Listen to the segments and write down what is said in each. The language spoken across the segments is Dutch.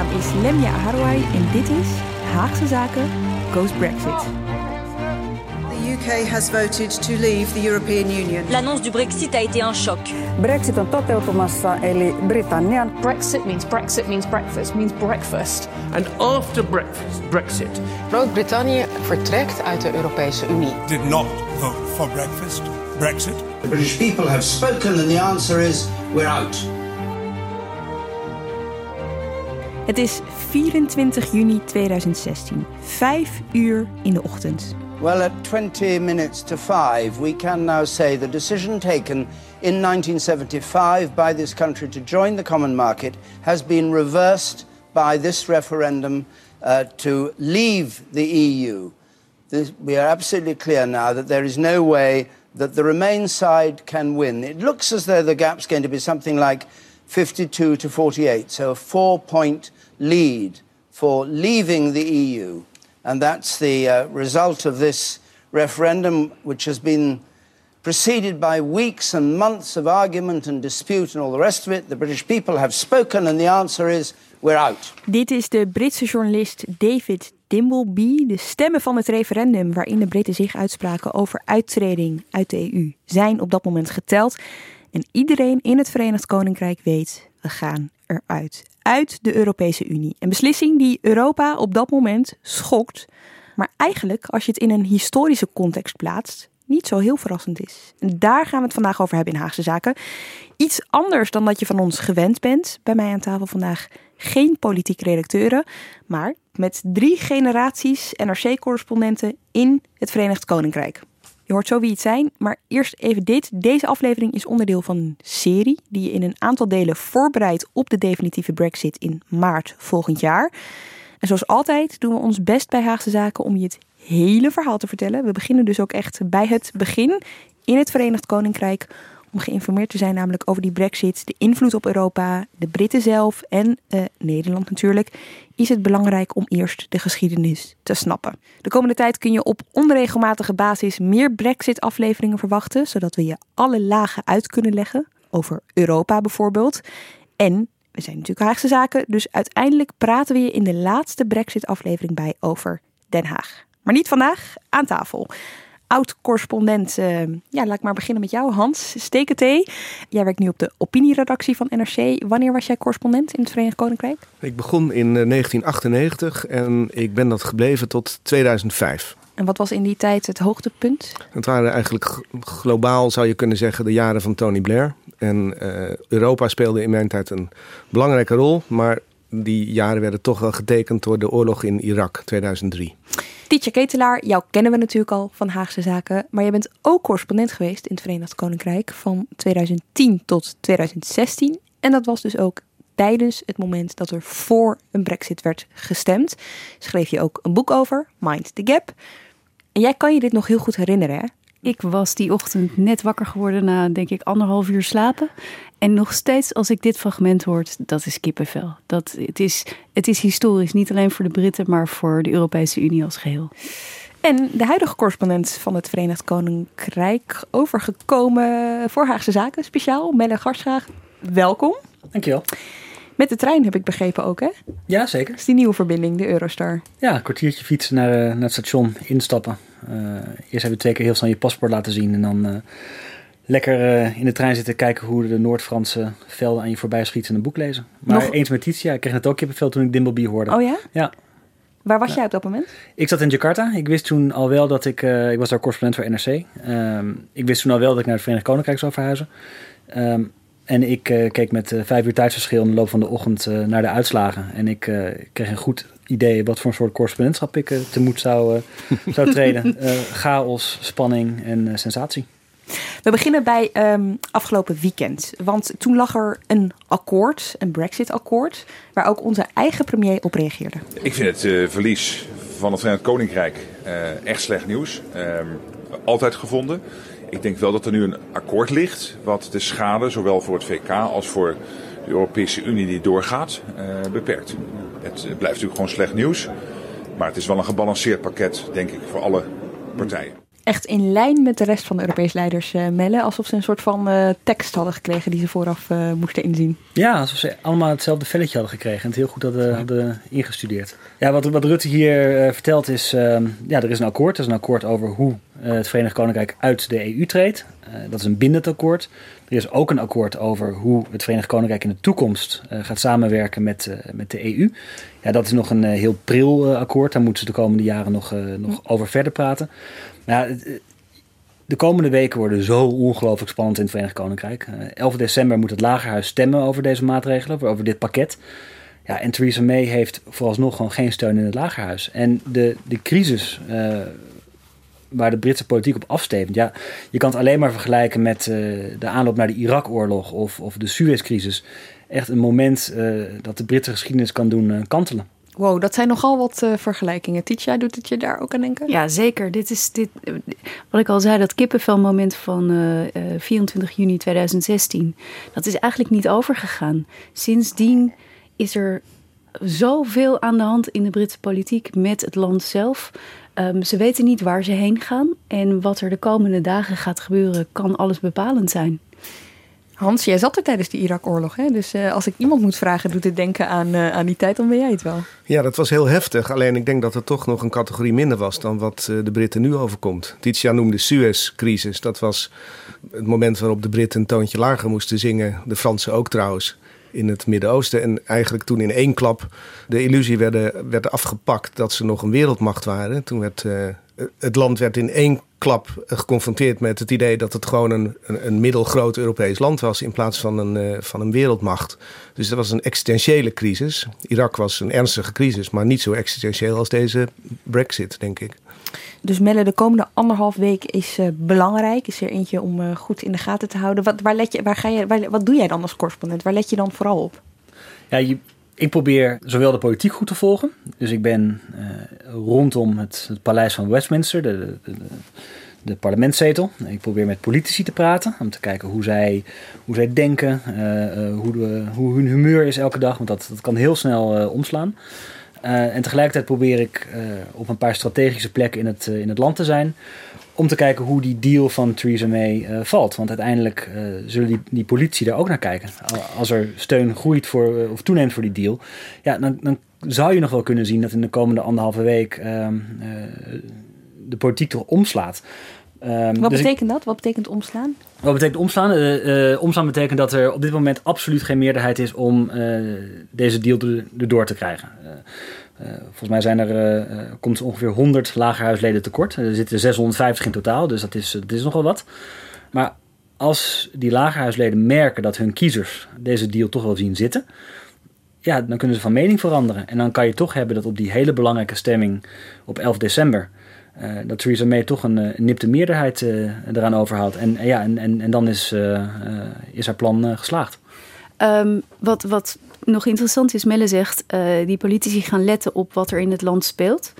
Naam is Lemja Aharouai en dit is Haagse Zaken Goes Brexit. The UK has voted to leave the European Union. L'annonce du Brexit a été un choc. Brexit on toteutumassa, eli Britannian Brexit means Brexit means breakfast means breakfast. And after breakfast, Brexit, Groot-Brittannië vertrekt uit de Europese Unie. did not vote for breakfast, Brexit. The British people have spoken, and the answer is we're out. Het is 24 juni 2016, 5 uur in de ochtend. Well, at 20 minutes to five, we can now say the decision taken in 1975 by this country to join the common market has been reversed by this referendum uh, to leave the EU. This, we are absolutely clear now that there is no way that the Remain side can win. It looks as though the gap's going to be something like 52 to 48, so a four point lead for leaving the EU. And that's the uh, result of this referendum, which has been preceded by weeks and months of argument and dispute and all the rest of it. The British people have spoken, and the answer is we're out. Dit is de Britse journalist David Dimbleby. De stemmen van het referendum waarin de Britten zich uitspraken over uittreding uit de EU zijn op dat moment geteld. En iedereen in het Verenigd Koninkrijk weet, we gaan eruit. Uit de Europese Unie. Een beslissing die Europa op dat moment schokt. Maar eigenlijk, als je het in een historische context plaatst, niet zo heel verrassend is. En daar gaan we het vandaag over hebben in Haagse Zaken. Iets anders dan dat je van ons gewend bent. Bij mij aan tafel vandaag geen politiek redacteuren, maar met drie generaties NRC-correspondenten in het Verenigd Koninkrijk. Je hoort zo wie het zijn, maar eerst even dit. Deze aflevering is onderdeel van een serie die je in een aantal delen voorbereidt op de definitieve Brexit in maart volgend jaar. En zoals altijd doen we ons best bij Haagse Zaken om je het hele verhaal te vertellen. We beginnen dus ook echt bij het begin in het Verenigd Koninkrijk. Om geïnformeerd te zijn namelijk over die brexit, de invloed op Europa, de Britten zelf en eh, Nederland natuurlijk. Is het belangrijk om eerst de geschiedenis te snappen. De komende tijd kun je op onregelmatige basis meer brexit afleveringen verwachten. Zodat we je alle lagen uit kunnen leggen. Over Europa bijvoorbeeld. En we zijn natuurlijk Haagse zaken. Dus uiteindelijk praten we je in de laatste brexit aflevering bij over Den Haag. Maar niet vandaag, aan tafel. Oud-correspondent, eh, ja, laat ik maar beginnen met jou, Hans Steketee. Jij werkt nu op de opinieredactie van NRC. Wanneer was jij correspondent in het Verenigd Koninkrijk? Ik begon in eh, 1998 en ik ben dat gebleven tot 2005. En wat was in die tijd het hoogtepunt? Het waren eigenlijk globaal, zou je kunnen zeggen, de jaren van Tony Blair. En eh, Europa speelde in mijn tijd een belangrijke rol, maar die jaren werden toch wel getekend door de oorlog in Irak 2003. Tietje Ketelaar, jou kennen we natuurlijk al van Haagse Zaken. Maar je bent ook correspondent geweest in het Verenigd Koninkrijk van 2010 tot 2016. En dat was dus ook tijdens het moment dat er voor een brexit werd gestemd. Schreef je ook een boek over, Mind the Gap. En jij kan je dit nog heel goed herinneren, hè? Ik was die ochtend net wakker geworden na, denk ik, anderhalf uur slapen. En nog steeds, als ik dit fragment hoor, dat is kippenvel. Dat, het, is, het is historisch, niet alleen voor de Britten, maar voor de Europese Unie als geheel. En de huidige correspondent van het Verenigd Koninkrijk overgekomen voor Haagse Zaken, speciaal, Melle Garsgraag. Welkom. Dankjewel. Met de trein heb ik begrepen ook, hè? Ja, zeker. Dat is die nieuwe verbinding, de Eurostar. Ja, een kwartiertje fietsen naar, eh, naar het station, instappen. Eh, eerst even twee keer heel snel je paspoort laten zien en dan eh, lekker eh, in de trein zitten kijken hoe de Noord-Franse velden aan je voorbij schieten en een boek lezen. Maar Nog- eens met Titia, ik kreeg net ook kippenvel toen ik Dimbleby hoorde. Oh ja? Ja. Waar was jij op dat moment? Ik zat in Jakarta. Ik wist toen al wel dat ik... eh, ik was daar correspondent voor NRC. Ehm, ik wist toen al wel dat ik naar het Verenigd Koninkrijk zou verhuizen. Ehm, en ik eh, keek met vijf uur tijdsverschil in de loop van de ochtend naar de uitslagen. En ik kreeg een goed idee wat voor een soort correspondentschap ik te moet zou, zou treden. Chaos, spanning en sensatie. We beginnen bij um, afgelopen weekend. Want toen lag er een akkoord, een Brexit-akkoord, waar ook onze eigen premier op reageerde. Ik vind het uh, verlies van het Verenigd Koninkrijk echt slecht nieuws. Uh, altijd gevonden. Ik denk wel dat er nu een akkoord ligt wat de schade, zowel voor het VK als voor de Europese Unie die doorgaat, beperkt. Het blijft natuurlijk gewoon slecht nieuws. Maar het is wel een gebalanceerd pakket, denk ik, voor alle partijen echt in lijn met de rest van de Europese leiders uh, mellen. Alsof ze een soort van uh, tekst hadden gekregen die ze vooraf uh, moesten inzien. Ja, alsof ze allemaal hetzelfde velletje hadden gekregen. En het heel goed hadden, hadden ingestudeerd. Ja, wat, wat Rutte hier vertelt is... Ehm, ja, er is een akkoord. Er is een akkoord over hoe het Verenigd Koninkrijk uit de EU treedt. dat is een bindend akkoord. Er is ook een akkoord over hoe het Verenigd Koninkrijk in de toekomst gaat samenwerken met, met de EU. Ja, dat is nog een heel pril akkoord. Daar moeten ze de komende jaren nog, nog over verder praten. De komende weken worden zo ongelooflijk spannend in het Verenigd Koninkrijk. 11 eh, december moet het Lagerhuis stemmen over deze maatregelen, over dit pakket. Ja, en Theresa May heeft vooralsnog gewoon geen steun in het Lagerhuis. En de, de crisis uh, waar de Britse politiek op afstevend. Ja, je kan het alleen maar vergelijken met uh, de aanloop naar de Irak-oorlog of, of de Suez-crisis. Echt een moment uh, dat de Britse geschiedenis kan doen kantelen. Wow, dat zijn nogal wat uh, vergelijkingen. Titia, doet het je daar ook aan denken? Ja, zeker. Dit is dit, wat ik al zei, dat kippenvelmoment van uh, uh, 24 juni 2016. Dat is eigenlijk niet overgegaan. Sindsdien is er zoveel aan de hand in de Britse politiek met het land zelf. Um, ze weten niet waar ze heen gaan. En wat er de komende dagen gaat gebeuren, kan alles bepalend zijn. Hans, jij zat er tijdens de Irak-oorlog. Hè? Dus uh, als ik iemand moet vragen, doet het denken aan, uh, aan die tijd, dan ben jij het wel. Ja, dat was heel heftig. Alleen ik denk dat het toch nog een categorie minder was dan wat uh, de Britten nu overkomt. Titia noemde Suez-crisis. Dat was het moment waarop de Britten een toontje lager moesten zingen. De Fransen ook trouwens in het Midden-Oosten. En eigenlijk toen in één klap de illusie werden, werd afgepakt dat ze nog een wereldmacht waren. Toen werd het land werd in één klap geconfronteerd met het idee dat het gewoon een, een, middelgroot Europees land was in plaats van een, uh, van een wereldmacht. Dus dat was een existentiële crisis. Irak was een ernstige crisis, maar niet zo existentieel als deze Brexit, denk ik. Dus Melle, de komende anderhalf week is uh, belangrijk. Is er eentje om uh, goed in de gaten te houden. Wat, waar let je, waar ga je, wat doe jij dan als correspondent? Waar let je dan vooral op? Ja, ik probeer zowel de politiek goed te volgen. Dus ik ben uh, rondom het, het, paleis van Westminster, de, de, de, parlementszetel. Ik probeer met politici te praten. Om te kijken hoe zij, hoe zij denken. Hoe, hoe hun humeur is elke dag. Want dat, dat kan heel snel omslaan. En tegelijkertijd probeer ik op een paar strategische plekken in het, in het land te zijn om te kijken hoe die deal van Theresa May valt. Want uiteindelijk zullen die, die politie daar ook naar kijken. Als er steun groeit voor, of toeneemt voor die deal, ja, dan, dan zou je nog wel kunnen zien dat in de komende anderhalve week ehm, de politiek toch omslaat. Um, Wat dus betekent dat? Wat betekent omslaan? Wat betekent omslaan? omslaan betekent dat er op dit moment absoluut geen meerderheid is om deze deal erdoor te krijgen. Volgens mij zijn er, komt ongeveer 100 lagerhuisleden tekort. Er zitten 650 in totaal, dus dat is, dat is nogal wat. Maar als die lagerhuisleden merken dat hun kiezers deze deal toch wel zien zitten, ja, dan kunnen ze van mening veranderen. En dan kan je toch hebben dat op die hele belangrijke stemming op 11 december, uh, dat Theresa May toch een, een nipte meerderheid eraan overhoudt. En, ja, en, en, dan is, is haar plan geslaagd. Um, wat, wat nog interessant is, Melle zegt, die politici gaan letten op wat er in het land speelt.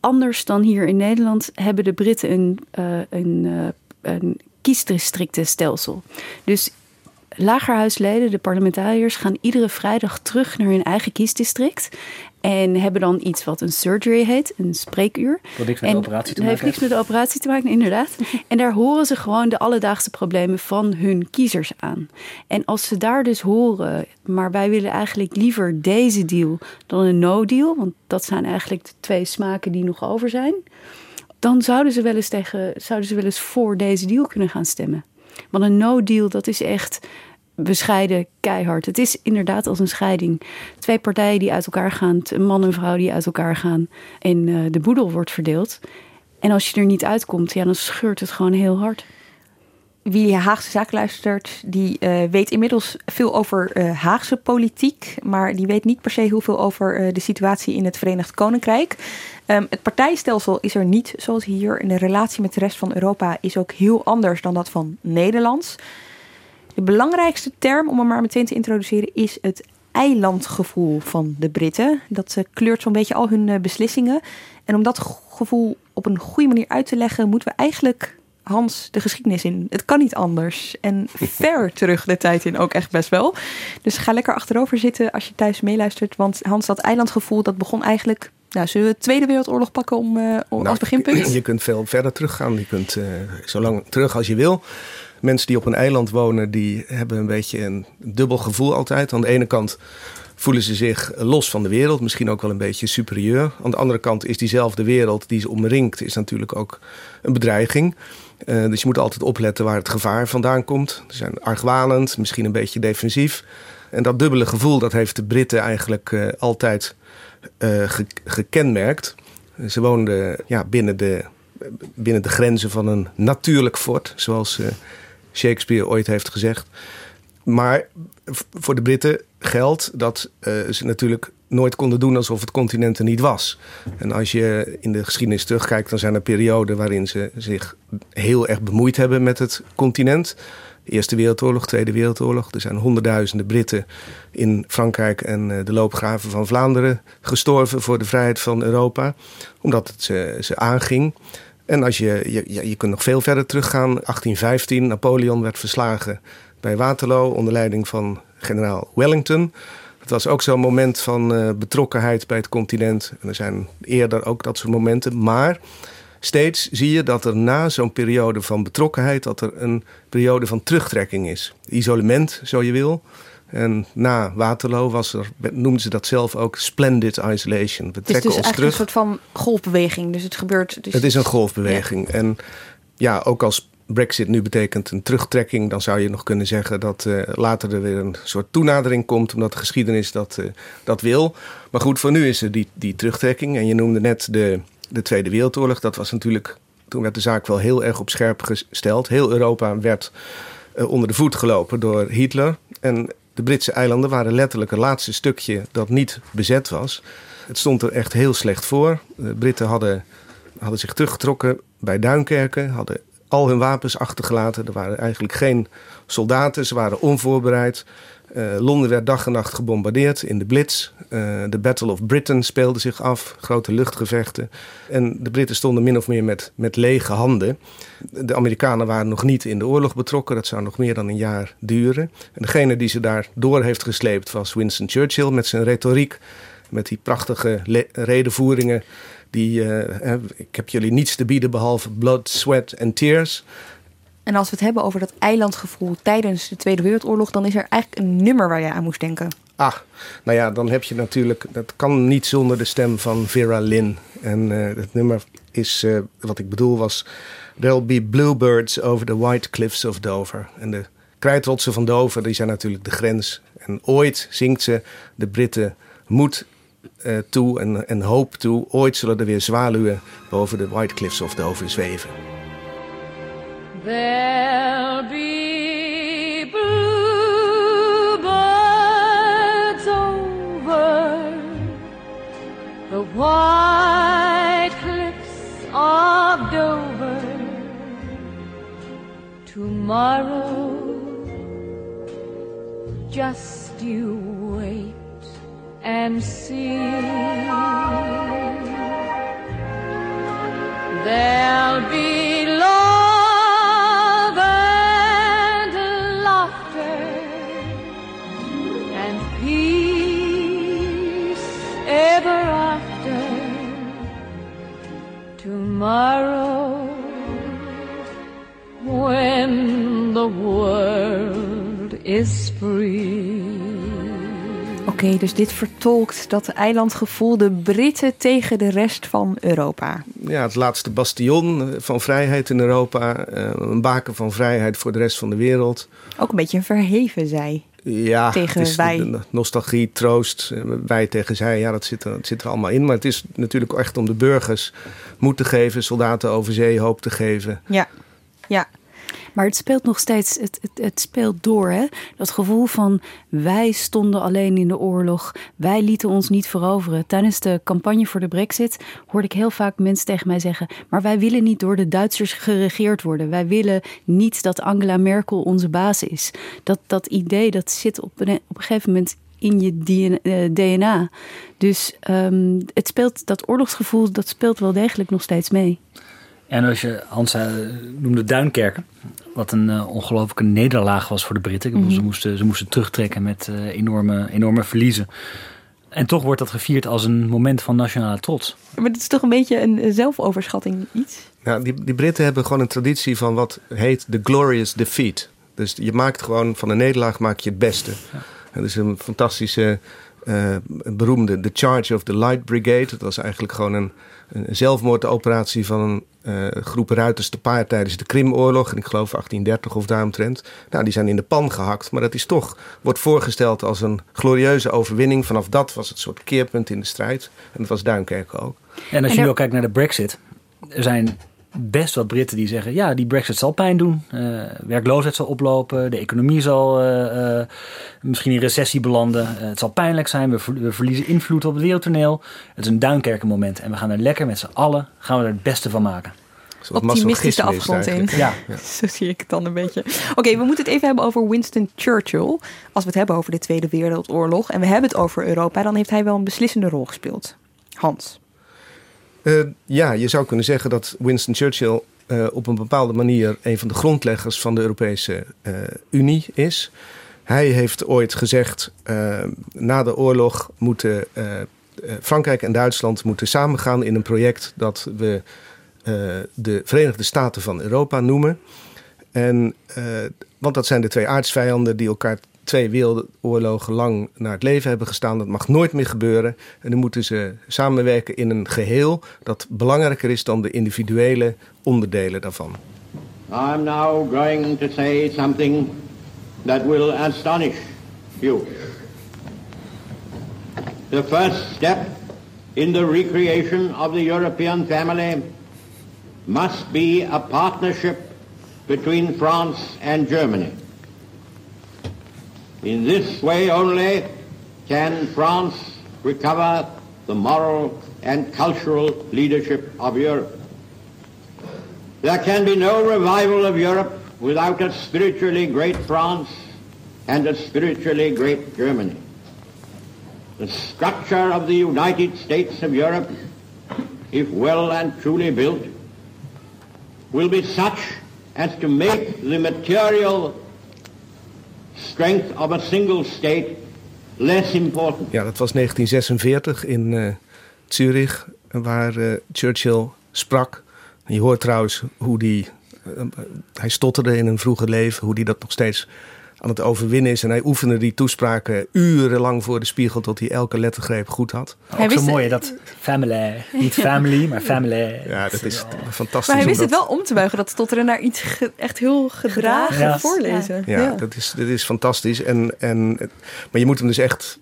Anders dan hier in Nederland hebben de Britten een, een, een kiesdistrictenstelsel. Dus lagerhuisleden, de parlementariërs, gaan iedere vrijdag terug naar hun eigen kiesdistrict. En hebben dan iets wat een surgery heet, een spreekuur. Wat niks met de operatie te maken heeft. niks met de operatie te maken, inderdaad. en daar horen ze gewoon de alledaagse problemen van hun kiezers aan. En als ze daar dus horen, maar wij willen eigenlijk liever deze deal dan een no-deal, want dat zijn eigenlijk de twee smaken die nog over zijn. Dan zouden ze wel eens, tegen, zouden ze wel eens voor deze deal kunnen gaan stemmen. Want een no-deal, dat is echt bescheiden keihard. Het is inderdaad als een scheiding. Twee partijen die uit elkaar gaan, een man en vrouw die uit elkaar gaan en uh, de boedel wordt verdeeld. En als je er niet uitkomt, ja, dan scheurt het gewoon heel hard. Wie Haagse zaak luistert, die uh, weet inmiddels veel over uh, Haagse politiek, maar die weet niet per se heel veel over uh, de situatie in het Verenigd Koninkrijk. Um, het partijstelsel is er niet zoals hier en de relatie met de rest van Europa is ook heel anders dan dat van Nederlands. De belangrijkste term om hem maar meteen te introduceren is het eilandgevoel van de Britten. Dat kleurt zo'n beetje al hun beslissingen. En om dat gevoel op een goede manier uit te leggen, moeten we eigenlijk Hans de geschiedenis in. Het kan niet anders. En ver terug de tijd in ook echt best wel. Dus ga lekker achterover zitten als je thuis meeluistert. Want Hans, dat eilandgevoel, dat begon eigenlijk... Nou, zullen we de Tweede Wereldoorlog pakken om, uh, om nou, als beginpunt? Je kunt veel verder teruggaan. Je kunt uh, zo lang terug als je wil. Mensen die op een eiland wonen, die hebben een beetje een dubbel gevoel altijd. Aan de ene kant voelen ze zich los van de wereld, misschien ook wel een beetje superieur. Aan de andere kant is diezelfde wereld die ze omringt, is natuurlijk ook een bedreiging. Uh, dus je moet altijd opletten waar het gevaar vandaan komt. Ze zijn argwanend, misschien een beetje defensief. En dat dubbele gevoel, dat heeft de Britten eigenlijk uh, altijd ge gekenmerkt. Ze woonden ja, binnen, de, binnen de grenzen van een natuurlijk fort, zoals Shakespeare ooit heeft gezegd. Maar voor de Britten geldt dat ze natuurlijk nooit konden doen alsof het continent er niet was. En als je in de geschiedenis terugkijkt, dan zijn er perioden waarin ze zich heel erg bemoeid hebben met het continent. Eerste Wereldoorlog, Tweede Wereldoorlog. Er zijn honderdduizenden Britten in Frankrijk en eh, de loopgraven van Vlaanderen gestorven voor de vrijheid van Europa, omdat het ze, ze aanging. En als je, je, je kunt nog veel verder teruggaan. 1815, Napoleon werd verslagen bij Waterloo onder leiding van generaal Wellington. Het was ook zo'n moment van uh, betrokkenheid bij het continent. En er zijn eerder ook dat soort momenten. Maar steeds zie je dat er na zo'n periode van betrokkenheid... dat er een periode van terugtrekking is. Isolement, zo je wil. En na Waterloo was er, noemden ze dat zelf ook splendid isolation. We trekken het is dus ons terug. een soort van golfbeweging. Dus het gebeurt. Dus... Het is een golfbeweging. Ja. En ja, ook als Brexit nu betekent een terugtrekking, dan zou je nog kunnen zeggen dat uh, later er weer een soort toenadering komt, omdat de geschiedenis dat, uh, dat wil. Maar goed, voor nu is er die, die terugtrekking. En je noemde net de, de Tweede Wereldoorlog. Dat was natuurlijk, toen werd de zaak wel heel erg op scherp gesteld. Heel Europa werd uh, onder de voet gelopen door Hitler. En de Britse eilanden waren letterlijk het laatste stukje dat niet bezet was. Het stond er echt heel slecht voor. De Britten hadden, hadden zich teruggetrokken bij Duinkerken, hadden al hun wapens achtergelaten. Er waren eigenlijk geen soldaten, ze waren onvoorbereid. Uh, Londen werd dag en nacht gebombardeerd in de Blitz. Uh, de Battle of Britain speelde zich af, grote luchtgevechten. En de Britten stonden min of meer met, met lege handen. De Amerikanen waren nog niet in de oorlog betrokken, dat zou nog meer dan een jaar duren. En degene die ze daar door heeft gesleept was Winston Churchill met zijn retoriek, met die prachtige redenvoeringen die, uh, ik heb jullie niets te bieden behalve blood, sweat en tears. En als we het hebben over dat eilandgevoel tijdens de Tweede Wereldoorlog, dan is er eigenlijk een nummer waar je aan moest denken. Ah, nou ja, dan heb je natuurlijk, dat kan niet zonder de stem van Vera Lynn. En uh, het nummer is, uh, wat ik bedoel was, There'll be bluebirds over the white cliffs of Dover. En de krijtrotsen van Dover, die zijn natuurlijk de grens. En ooit zingt ze, de Britten moed uh, toe en, en hoop toe. Ooit zullen er weer zwaluwen boven de White Cliffs of Dover zweven. There'll be bluebirds over the white cliffs of Dover tomorrow. Just you and see. There'll be love and laughter and peace ever after tomorrow when the world is free. Okay, dus dit vertolkt dat eilandgevoel de Britten tegen de rest van Europa. Ja, het laatste bastion van vrijheid in Europa. Uh, een baken van vrijheid voor de rest van de wereld. Ook een beetje een verheven zij. Ja, tegen het is wij. nostalgie, troost, eh, wij tegen zij. Ja, dat zit, er, dat zit er allemaal in. Maar het is natuurlijk echt om de burgers moed te geven, soldaten over zee hoop te geven. Ja, ja. Maar het speelt nog steeds, het, het, het, speelt door. Hè? Dat gevoel van wij stonden alleen in de oorlog, wij lieten ons niet veroveren. Tijdens de campagne voor de brexit hoorde ik heel vaak mensen tegen mij zeggen... maar wij willen niet door de Duitsers geregeerd worden. Wij willen niet dat Angela Merkel onze baas is. Dat, dat idee dat zit op een, op een gegeven moment in je DNA. Eh, dus um, het speelt, dat oorlogsgevoel dat speelt wel degelijk nog steeds mee. En als je, Hans uh, noemde Duinkerken, wat een uh, ongelooflijke nederlaag was voor de Britten. Mm -hmm. ze, moesten, ze moesten terugtrekken met uh, enorme, enorme verliezen. En toch wordt dat gevierd als een moment van nationale trots. Maar het is toch een beetje een zelfoverschatting iets? Nou, die, die Britten hebben gewoon een traditie van wat heet the glorious defeat. Dus je maakt gewoon van een nederlaag maak je het beste. Ja. Dat is een fantastische, uh, beroemde The Charge of the Light Brigade. Dat was eigenlijk gewoon een, een zelfmoordoperatie van een uh, groep ruiters te paard tijdens de Krimoorlog. En ik geloof 1830 of daaromtrent. Nou, die zijn in de pan gehakt. Maar dat is toch, wordt voorgesteld als een glorieuze overwinning. Vanaf dat was het soort keerpunt in de strijd. En dat was Duinkerke ook. En als je nu ook kijkt naar de brexit. Er zijn best wat Britten die zeggen: ja, die Brexit zal pijn doen. Uh, werkloosheid zal oplopen. De economie zal uh, uh, misschien in recessie belanden. het zal pijnlijk zijn. We, we, verliezen invloed op het wereldtoneel. Het is een Duinkerken moment. En we gaan er lekker met z'n allen gaan we er het beste van maken. Optimistisch de afgrond in. Ja. Zo zie ik het dan een beetje. Oké, okay, we moeten het even hebben over Winston Churchill. Als we het hebben over de Tweede Wereldoorlog en we hebben het over Europa, dan heeft hij wel een beslissende rol gespeeld. Hans. Uh, ja, je zou kunnen zeggen dat Winston Churchill uh, op een bepaalde manier een van de grondleggers van de Europese uh, Unie is. Hij heeft ooit gezegd: na de oorlog moeten Frankrijk en Duitsland moeten samengaan in een project dat we de Verenigde Staten van Europa noemen. En, want dat zijn de twee aardsvijanden die elkaar twee wereldoorlogen lang naar het leven hebben gestaan. Dat mag nooit meer gebeuren. En dan moeten ze samenwerken in een geheel dat belangrijker is dan de individuele onderdelen daarvan. I'm now going to say something that will astonish you. The first step in the recreation of the European family must be a partnership between France and Germany. In this way only can France recover the moral and cultural leadership of Europe. There can be no revival of Europe without a spiritually great France and a spiritually great Germany. The structure of the United States of Europe, if well and truly built, will be such as to make the material strength of a single state less important. Ja, dat was 1946 in uh, Zurich, waar uh, Churchill sprak. Je hoort trouwens hoe die, uh, hij stotterde in een vroege leven, hoe hij dat nog steeds aan het overwinnen is. En hij oefende die toespraken urenlang voor de spiegel tot hij elke lettergreep goed had. Ook zo mooi dat family, niet family, maar family. Ja, dat is fantastisch. Maar hij wist het wel om te buigen, dat stotteren naar iets echt heel gedragen ja. voorlezen. Ja, ja, Dat, is, dat is fantastisch. En, en, maar je moet hem dus echt,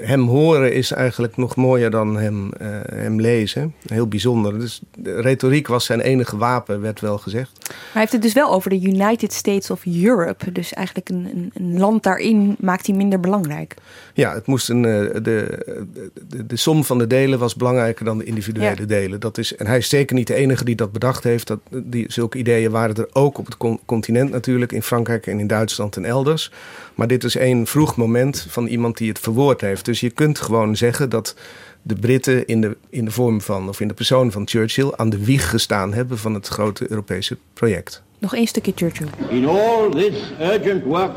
hem horen is eigenlijk nog mooier dan hem, uh, hem lezen. Heel bijzonder. Dus de retoriek was zijn enige wapen, werd wel gezegd. Maar hij heeft het dus wel over de United States of Europe. Dus eigenlijk een een, een, land daarin maakt hij minder belangrijk. Ja, het moest een, de, de, de, som van de delen was belangrijker dan de individuele ja. delen. Dat is, en hij is zeker niet de enige die dat bedacht heeft. Dat, die, zulke ideeën waren er ook op het continent natuurlijk, in Frankrijk en in Duitsland en elders. Maar dit is één vroeg moment van iemand die het verwoord heeft. Dus je kunt gewoon zeggen dat de Britten in de, in de vorm van, of in de persoon van Churchill, aan de wieg gestaan hebben van het grote Europese project. Nog één stukje Churchill. In all this urgent work,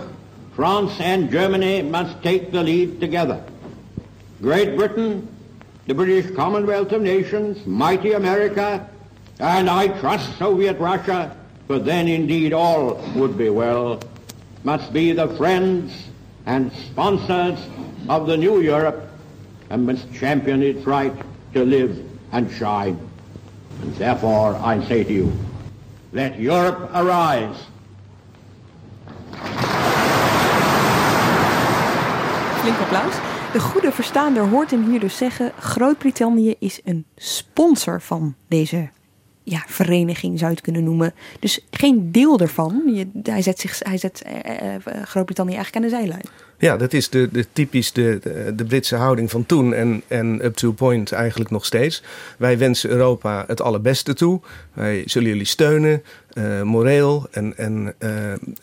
France and Germany must take the lead together. Great Britain, the British Commonwealth of Nations, mighty America, and I trust Soviet Russia, for then indeed all would be well, must be the friends and sponsors of the new Europe and must champion its right to live and shine. And therefore I say to you, let Europe arise. Flink applaus. De goede verstaander hoort hem hier dus zeggen: Groot-Brittannië is een sponsor van deze ja, vereniging zou je het kunnen noemen. Dus geen deel ervan. Hij zet, zich, hij zet eh, eh, Groot-Brittannië eigenlijk aan de zijlijn. Ja, dat is de, de typisch de, de, Britse houding van toen en, en up to point eigenlijk nog steeds. Wij wensen Europa het allerbeste toe. Wij zullen jullie steunen, uh, moreel en, en uh,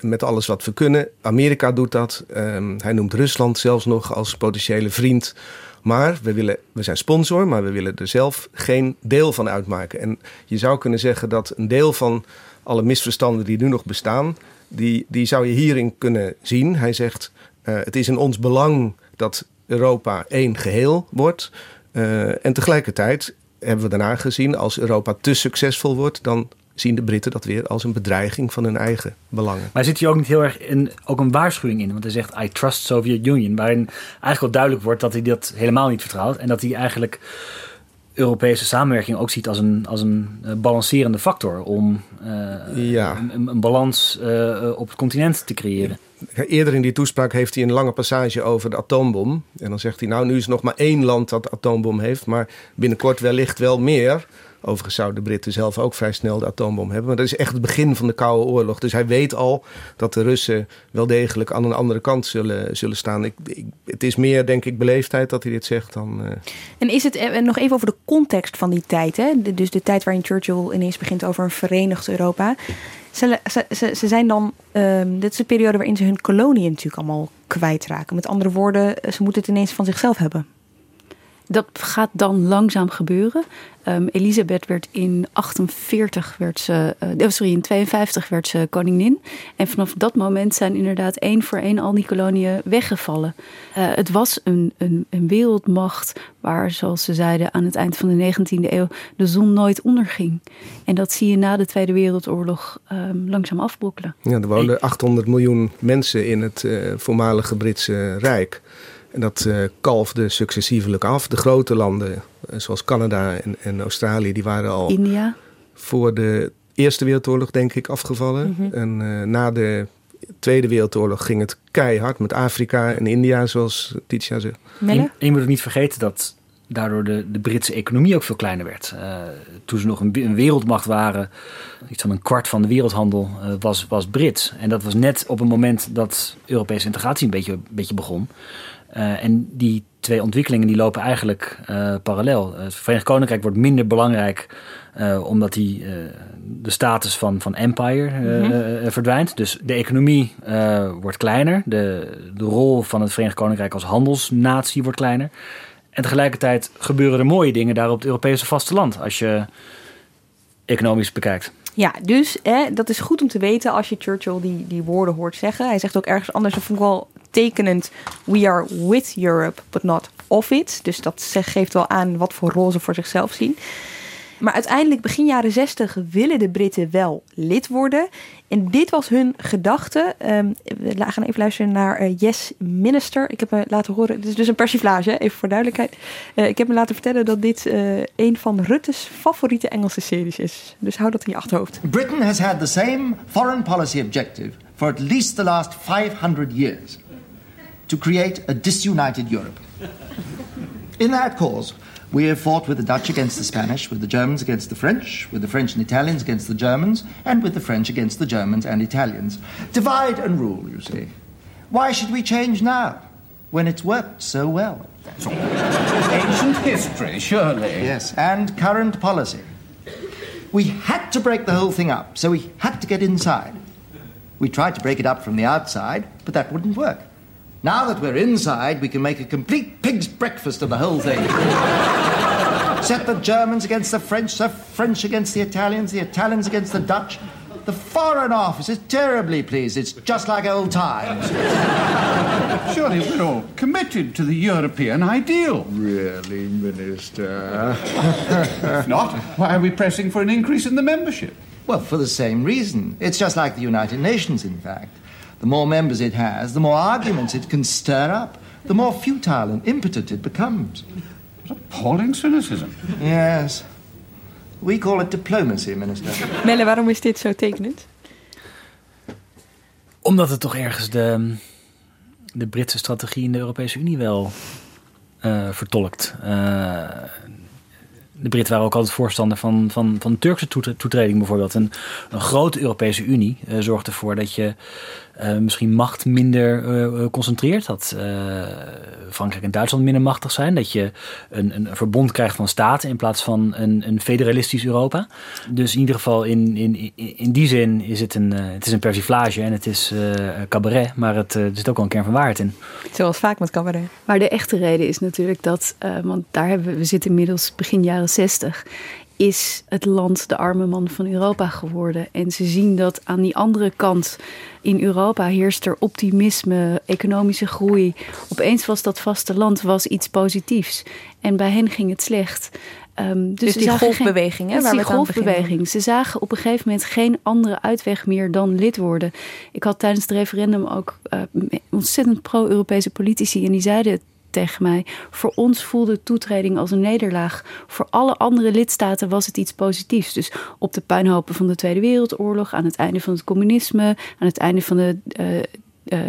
met alles wat we kunnen. Amerika doet dat. Um, hij noemt Rusland zelfs nog als potentiële vriend. Maar we, willen, we zijn sponsor, maar we willen er zelf geen deel van uitmaken. En je zou kunnen zeggen dat een deel van alle misverstanden die nu nog bestaan, die, die zou je hierin kunnen zien. Hij zegt: uh, het is in ons belang dat Europa één geheel wordt. Uh, en tegelijkertijd hebben we daarna gezien, als Europa te succesvol wordt, dan zien de Britten dat weer als een bedreiging van hun eigen belangen. Maar zit hier ook niet heel erg een, ook een waarschuwing in? Want hij zegt, I trust Soviet Union. Waarin eigenlijk wel duidelijk wordt dat hij dat helemaal niet vertrouwt. En dat hij eigenlijk Europese samenwerking ook ziet als een, als een uh, balancerende factor om uh, ja. een, een, balans uh, op het continent te creëren. Eerder in die toespraak heeft hij een lange passage over de atoombom. En dan zegt hij, nou nu is er nog maar één land dat atoombom heeft, maar binnenkort wellicht wel meer. Overigens zouden de Britten zelf ook vrij snel de atoombom hebben. Maar dat is echt het begin van de Koude Oorlog. Dus hij weet al dat de Russen wel degelijk aan een andere kant zullen, zullen staan. Ik, het is meer, denk ik, beleefdheid dat hij dit zegt dan. Uh... En is het uh, nog even over de context van die tijd? Hè? Dus de tijd waarin Churchill ineens begint over een verenigd Europa. Ze, ze, zijn dan. Um, dit is de periode waarin ze hun koloniën natuurlijk allemaal kwijtraken. Met andere woorden, ze moeten het ineens van zichzelf hebben. Dat gaat dan langzaam gebeuren. Um, Elisabeth werd in 48 werd ze, uh, sorry, in 52 werd ze koningin. En vanaf dat moment zijn inderdaad één voor één al die koloniën weggevallen. Uh, het was een, een, een, wereldmacht waar, zoals ze zeiden, aan het eind van de 19e eeuw de zon nooit onderging. En dat zie je na de Tweede Wereldoorlog um, langzaam afbrokkelen. Ja, er woonden 800 miljoen mensen in het uh, voormalige Britse Rijk. En dat uh, kalfde successievelijk af. De grote landen, uh, zoals Canada en, en, Australië, die waren al India. voor de Eerste Wereldoorlog, denk ik, afgevallen. Mm -hmm. En uh, na de Tweede Wereldoorlog ging het keihard met Afrika en India, zoals Titia zegt. En je moet ook niet vergeten dat daardoor de, de Britse economie ook veel kleiner werd. toen ze nog een, een, wereldmacht waren, iets van een kwart van de wereldhandel was, was Brits. En dat was net op een moment dat Europese integratie een beetje, een beetje begon. Uh, en die twee ontwikkelingen die lopen eigenlijk uh, parallel. Het Verenigd Koninkrijk wordt minder belangrijk uh, omdat die, de status van, van empire -hmm. verdwijnt. Dus de economie wordt kleiner. De, de rol van het Verenigd Koninkrijk als handelsnatie wordt kleiner. En tegelijkertijd gebeuren er mooie dingen daar op het Europese vasteland. Als je economisch bekijkt. Ja, dus hè, dat is goed om te weten als je Churchill die, die woorden hoort zeggen. Hij zegt ook ergens anders, dat vond ik wel tekenend. We are with Europe, but not of it. Dus dat geeft wel aan wat voor rol ze voor zichzelf zien. Maar uiteindelijk, begin jaren 60, willen de Britten wel lid worden. En dit was hun gedachte. Um, we gaan even luisteren naar uh, Yes Minister. Ik heb me laten horen, dit is dus een persiflage, even voor duidelijkheid. Uh, ik heb me laten vertellen dat dit uh, een van Rutte's favoriete Engelse series is. Dus hou dat in je achterhoofd. Britain has had the same foreign policy objective for at least the last 500 years. To create a disunited Europe. In that cause, We have fought with the Dutch against the Spanish, with the Germans against the French, with the French and Italians against the Germans, and with the French against the Germans and Italians. Divide and rule, you see. Why should we change now, when it's worked so well? Ancient history, surely. Yes, and current policy. We had to break the whole thing up, so we had to get inside. We tried to break it up from the outside, but that wouldn't work. Now that we're inside, we can make a complete pig's breakfast of the whole thing. Set the Germans against the French, the French against the Italians, the Italians against the Dutch. The Foreign Office is terribly pleased. It's just like old times. Surely we're all committed to the European ideal. Really, Minister? if not, why are we pressing for an increase in the membership? Well, for the same reason. It's just like the United Nations, in fact. The more members it has, the more arguments it can stir up, the more futile and impotent it becomes. What appalling cynicism. Yes. We call it diplomacy, minister. Melle, waarom is dit zo tekenend? Omdat het toch ergens de, de Britse strategie in de Europese Unie wel uh, vertolkt. Uh, de Britten waren ook altijd voorstander van, van, van Turkse toetreding bijvoorbeeld. Een, een grote Europese Unie uh, zorgt ervoor dat je uh, misschien macht minder uh, concentreert. Dat Frankrijk en Duitsland minder machtig zijn. Dat je een, een verbond krijgt van staten in plaats van een, een federalistisch Europa. Dus in ieder geval in, in, in die zin is het een, het is een persiflage en het is cabaret. Maar het, er zit ook wel een kern van waarheid in. Zoals vaak met cabaret. Maar de echte reden is natuurlijk dat, want daar hebben we, we zitten inmiddels begin jaren 60 is het land de arme man van Europa geworden. En ze zien dat aan die andere kant in Europa heerst er optimisme, economische groei. Opeens was dat vasteland was iets positiefs. En bij hen ging het slecht. Um, dus, dus die golfbeweging, hè, waar die golfbeweging. Ze zagen op een gegeven moment geen andere uitweg meer dan lid worden. Ik had tijdens het referendum ook uh, ontzettend pro-Europese politici en die zeiden tegen mij. Voor ons voelde toetreding als een nederlaag. Voor alle andere lidstaten was het iets positiefs. Dus op de puinhopen van de Tweede Wereldoorlog, aan het einde van het communisme, aan het einde van de uh,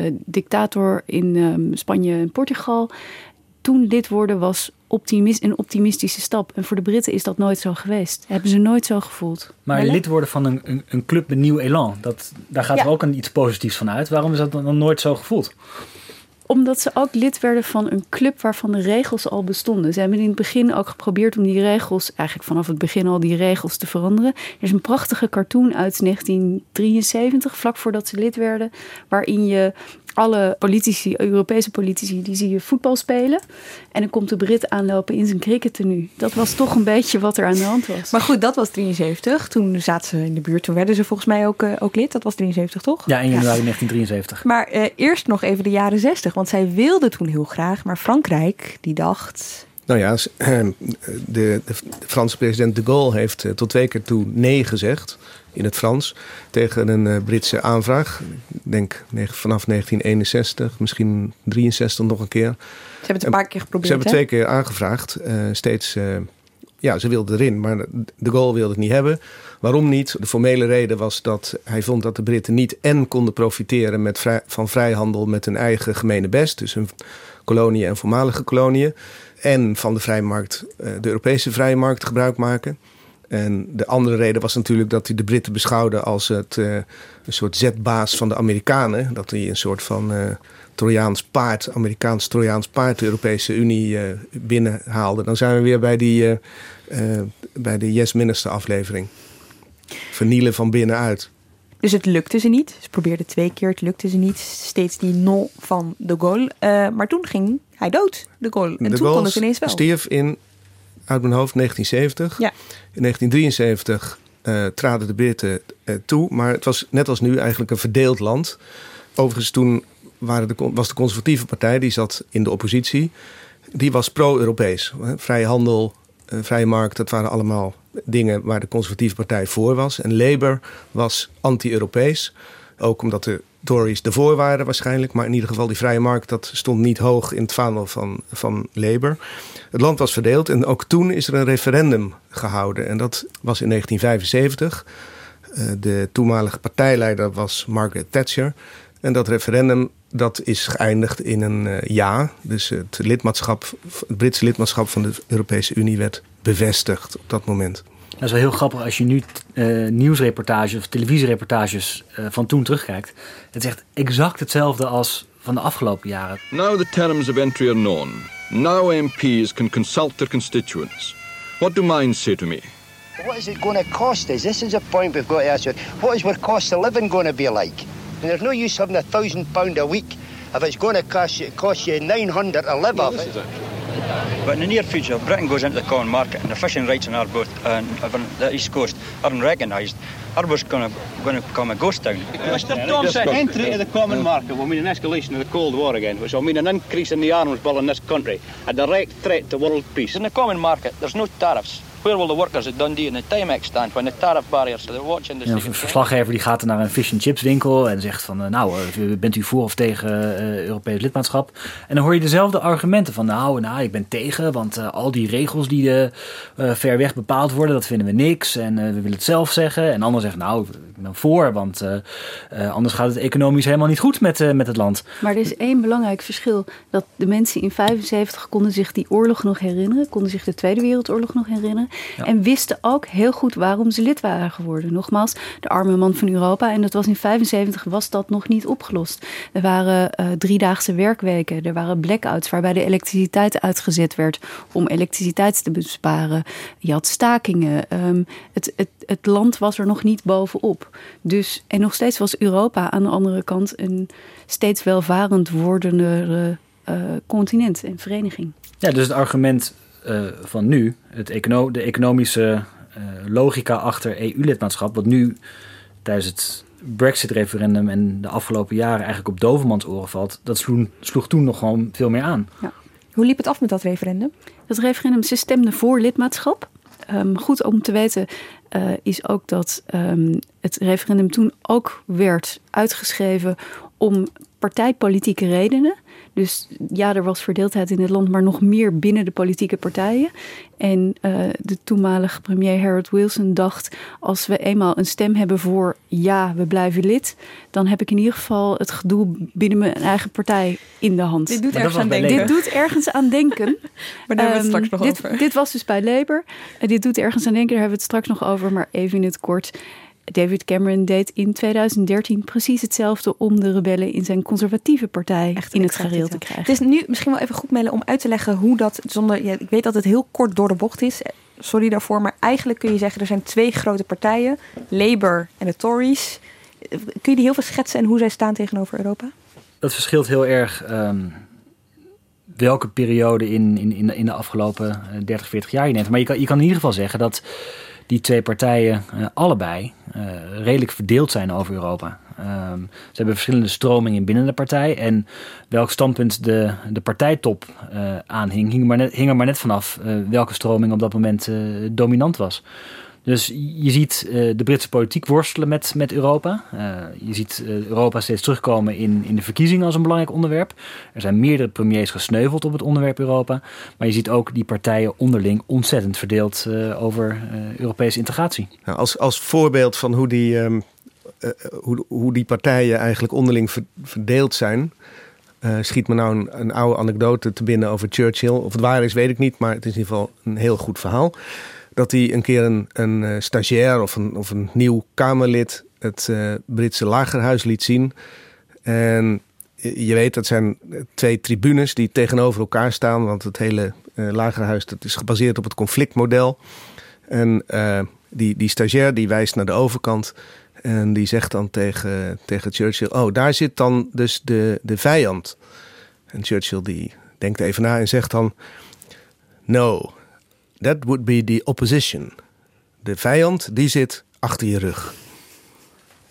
uh, dictator in um, Spanje en Portugal. Toen lid worden was optimist, een optimistische stap. En voor de Britten is dat nooit zo geweest. Hebben ze nooit zo gevoeld. Maar lid worden van een, een, een, club met nieuw elan, dat, daar gaat er ook een, iets positiefs van uit. Waarom is dat dan nooit zo gevoeld? Omdat ze ook lid werden van een club waarvan de regels al bestonden. Ze hebben in het begin ook geprobeerd om die regels, eigenlijk vanaf het begin al die regels te veranderen. Er is een prachtige cartoon uit 1973, vlak voordat ze lid werden, waarin je alle politici, Europese politici, die zie je voetbal spelen. En dan komt de Brit aanlopen in zijn crickettenu. Dat was toch een beetje wat er aan de hand was. Maar goed, dat was 73. Toen zaten ze in de buurt. Toen werden ze volgens mij ook, uh, ook lid. Dat was 73, toch? Ja, in januari 1973. Maar uh, eerst nog even de jaren 60. Want zij wilde toen heel graag. Maar Frankrijk, die dacht... Nou ja, de, de, Franse president de Gaulle heeft eh, tot twee keer toe nee gezegd in het Frans tegen een uh, Britse aanvraag. Ik denk vanaf 1961, misschien 63 nog een keer. Ze hebben het een paar keer geprobeerd. Ze hebben twee keer aangevraagd. Uh, steeds, uh, ja, ze wilden erin, maar de Gaulle wilde het niet hebben. Waarom niet? De formele reden was dat hij vond dat de Britten niet en konden profiteren met vrij, van vrijhandel met hun eigen gemene best, dus hun koloniën en voormalige koloniën, en van de vrijmarkt, de Europese vrije markt gebruik maken. En de andere reden was natuurlijk dat hij de Britten beschouwde als het, uh, een soort zetbaas van de Amerikanen. Dat hij een soort van uh, Trojaans paard, Amerikaans Trojaans paard de Europese Unie uh, binnenhaalde. Dan zijn we weer bij, die, bij de Yes Minister aflevering. Vernielen van binnenuit. Dus het lukte ze niet. Ze probeerden twee keer, het lukte ze niet. Steeds die no van de Gaulle. maar toen ging hij dood, de Gaulle. En de toen kon het ineens wel. stierf in uit mijn hoofd 1970. Ja. In 1973 uh, eh, traden de Britten uh, toe, maar het was net als nu eigenlijk een verdeeld land. Overigens toen waren de, was de conservatieve partij, die zat in de oppositie, die was pro-Europees. Vrije handel, uh, vrije markt, dat waren allemaal dingen waar de conservatieve partij voor was. En Labour was anti-Europees, ook omdat de Tories de voorwaarden waarschijnlijk. Maar in ieder geval die vrije markt, dat stond niet hoog in het vaandel van, van Labour. Het land was verdeeld en ook toen is er een referendum gehouden. En dat was in 1975. Eh, de toenmalige partijleider was Margaret Thatcher. En dat referendum dat is geëindigd in een uh, ja. Dus het, lidmaatschap, het Britse lidmaatschap van de Europese Unie werd bevestigd op dat moment. Dat is wel heel grappig als je nu uh, nieuwsreportages of televisiereportages uh, van toen terugkijkt. Het is echt exact hetzelfde als van de afgelopen jaren. Now the terms of entry are known. Now MPs can consult their constituents. What do minds say to me? What is it going to cost us? This is a point we've got to ask. What is our cost of living going to be like? And there's no use having a thousand pound a week if it's going to cost you, cost you 900 to live off it. But in the near future, if Britain goes into the common market and the fishing rights on our boat and on the east coast aren't recognised, Harbour's going to going to become a ghost town. Mr Thompson, entry into the common market will mean an escalation of the Cold War again, which will mean an increase in the arms bill in this country, a direct threat to world peace. In the common market, there's no tariffs. Where will the workers at Dundee and the Timex stand when the tariff barriers are watching the ja, Een verslaggever die gaat naar een fish and chips winkel en zegt van nou, bent u voor of tegen uh, Europees lidmaatschap? En dan hoor je dezelfde argumenten van nou, nou ik ben tegen, want uh, al die regels die uh, ver weg bepaald worden, dat vinden we niks en we willen het zelf zeggen. En anderen zeggen nou, ik ben voor, want anders gaat het economisch helemaal niet goed met, met het land. Maar er is één belangrijk verschil, dat de mensen in 75 konden zich die oorlog nog herinneren, konden zich de Tweede Wereldoorlog nog herinneren. En wisten ook heel goed waarom ze lid waren geworden. Nogmaals, de arme man van Europa. En dat was in 75 was dat nog niet opgelost. Er waren uh, driedaagse werkweken. Er waren blackouts waarbij de elektriciteit uitgezet werd om elektriciteit te besparen. Je had stakingen. Um, het, het, het land was er nog niet bovenop. Dus, en nog steeds was Europa aan de andere kant een steeds welvarend wordende uh, continent en vereniging. Ja, dus het argument uh, van nu, het econo de economische uh, logica achter EU-lidmaatschap, wat nu tijdens het Brexit-referendum en de afgelopen jaren eigenlijk op dovermans oren valt, dat sloeg, sloeg toen nog gewoon veel meer aan. Ja. Hoe liep het af met dat referendum? Dat referendum, ze stemden voor lidmaatschap. Um, goed om te weten uh, is ook dat um, het referendum toen ook werd uitgeschreven om partijpolitieke redenen. Dus ja, er was verdeeldheid in het land, maar nog meer binnen de politieke partijen. En uh, de toenmalige premier Harold Wilson dacht: als we eenmaal een stem hebben voor ja, we blijven lid, dan heb ik in ieder geval het gedoe binnen mijn eigen partij in de hand. Dit doet ergens aan denken. Dit doet ergens aan denken. maar daar hebben we het straks nog dit, over. Dit was dus bij Labour. En dit doet ergens aan denken, daar hebben we het straks nog over, maar even in het kort. David Cameron deed in 2013 precies hetzelfde om de rebellen in zijn conservatieve partij Echt, in het gareel te krijgen. Het is nu misschien wel even goed melden om uit te leggen hoe dat zonder. Ja, ik weet dat het heel kort door de bocht is. Sorry daarvoor, maar eigenlijk kun je zeggen er zijn twee grote partijen: Labour en de Tories. Kun je die heel veel schetsen en hoe zij staan tegenover Europa? Dat verschilt heel erg. Um, welke periode in, in, in de afgelopen 30, 40 jaar je neemt. Maar je kan, je kan in ieder geval zeggen dat die twee partijen uh, allebei uh, redelijk verdeeld zijn over Europa. Um, ze hebben verschillende stromingen binnen de partij. En welk standpunt de, de partijtop uh, aanhing, hing er maar net vanaf welke stroming op dat moment dominant was. Dus je ziet uh, de Britse politiek worstelen met, met Europa. Uh, je ziet uh, Europa steeds terugkomen in, in de verkiezingen als een belangrijk onderwerp. Er zijn meerdere premiers gesneuveld op het onderwerp Europa. Maar je ziet ook die partijen onderling ontzettend verdeeld over Europese integratie. Nou, als, als voorbeeld van hoe die, um, hoe, hoe die partijen eigenlijk onderling verdeeld zijn. schiet me nou een, een oude anekdote te binnen over Churchill. Of het waar is, weet ik niet, maar het is in ieder geval een heel goed verhaal dat hij een keer een, een uh, stagiair of een, of een nieuw Kamerlid het uh, Britse lagerhuis liet zien. En je weet, dat zijn twee tribunes die tegenover elkaar staan, want het hele uh, lagerhuis dat is gebaseerd op het conflictmodel. En die, die stagiair die wijst naar de overkant en die zegt dan tegen, tegen Churchill: Oh, daar zit dan dus de, de vijand. En Churchill die denkt even na en zegt dan: No, that would be the opposition. De vijand die zit achter je rug.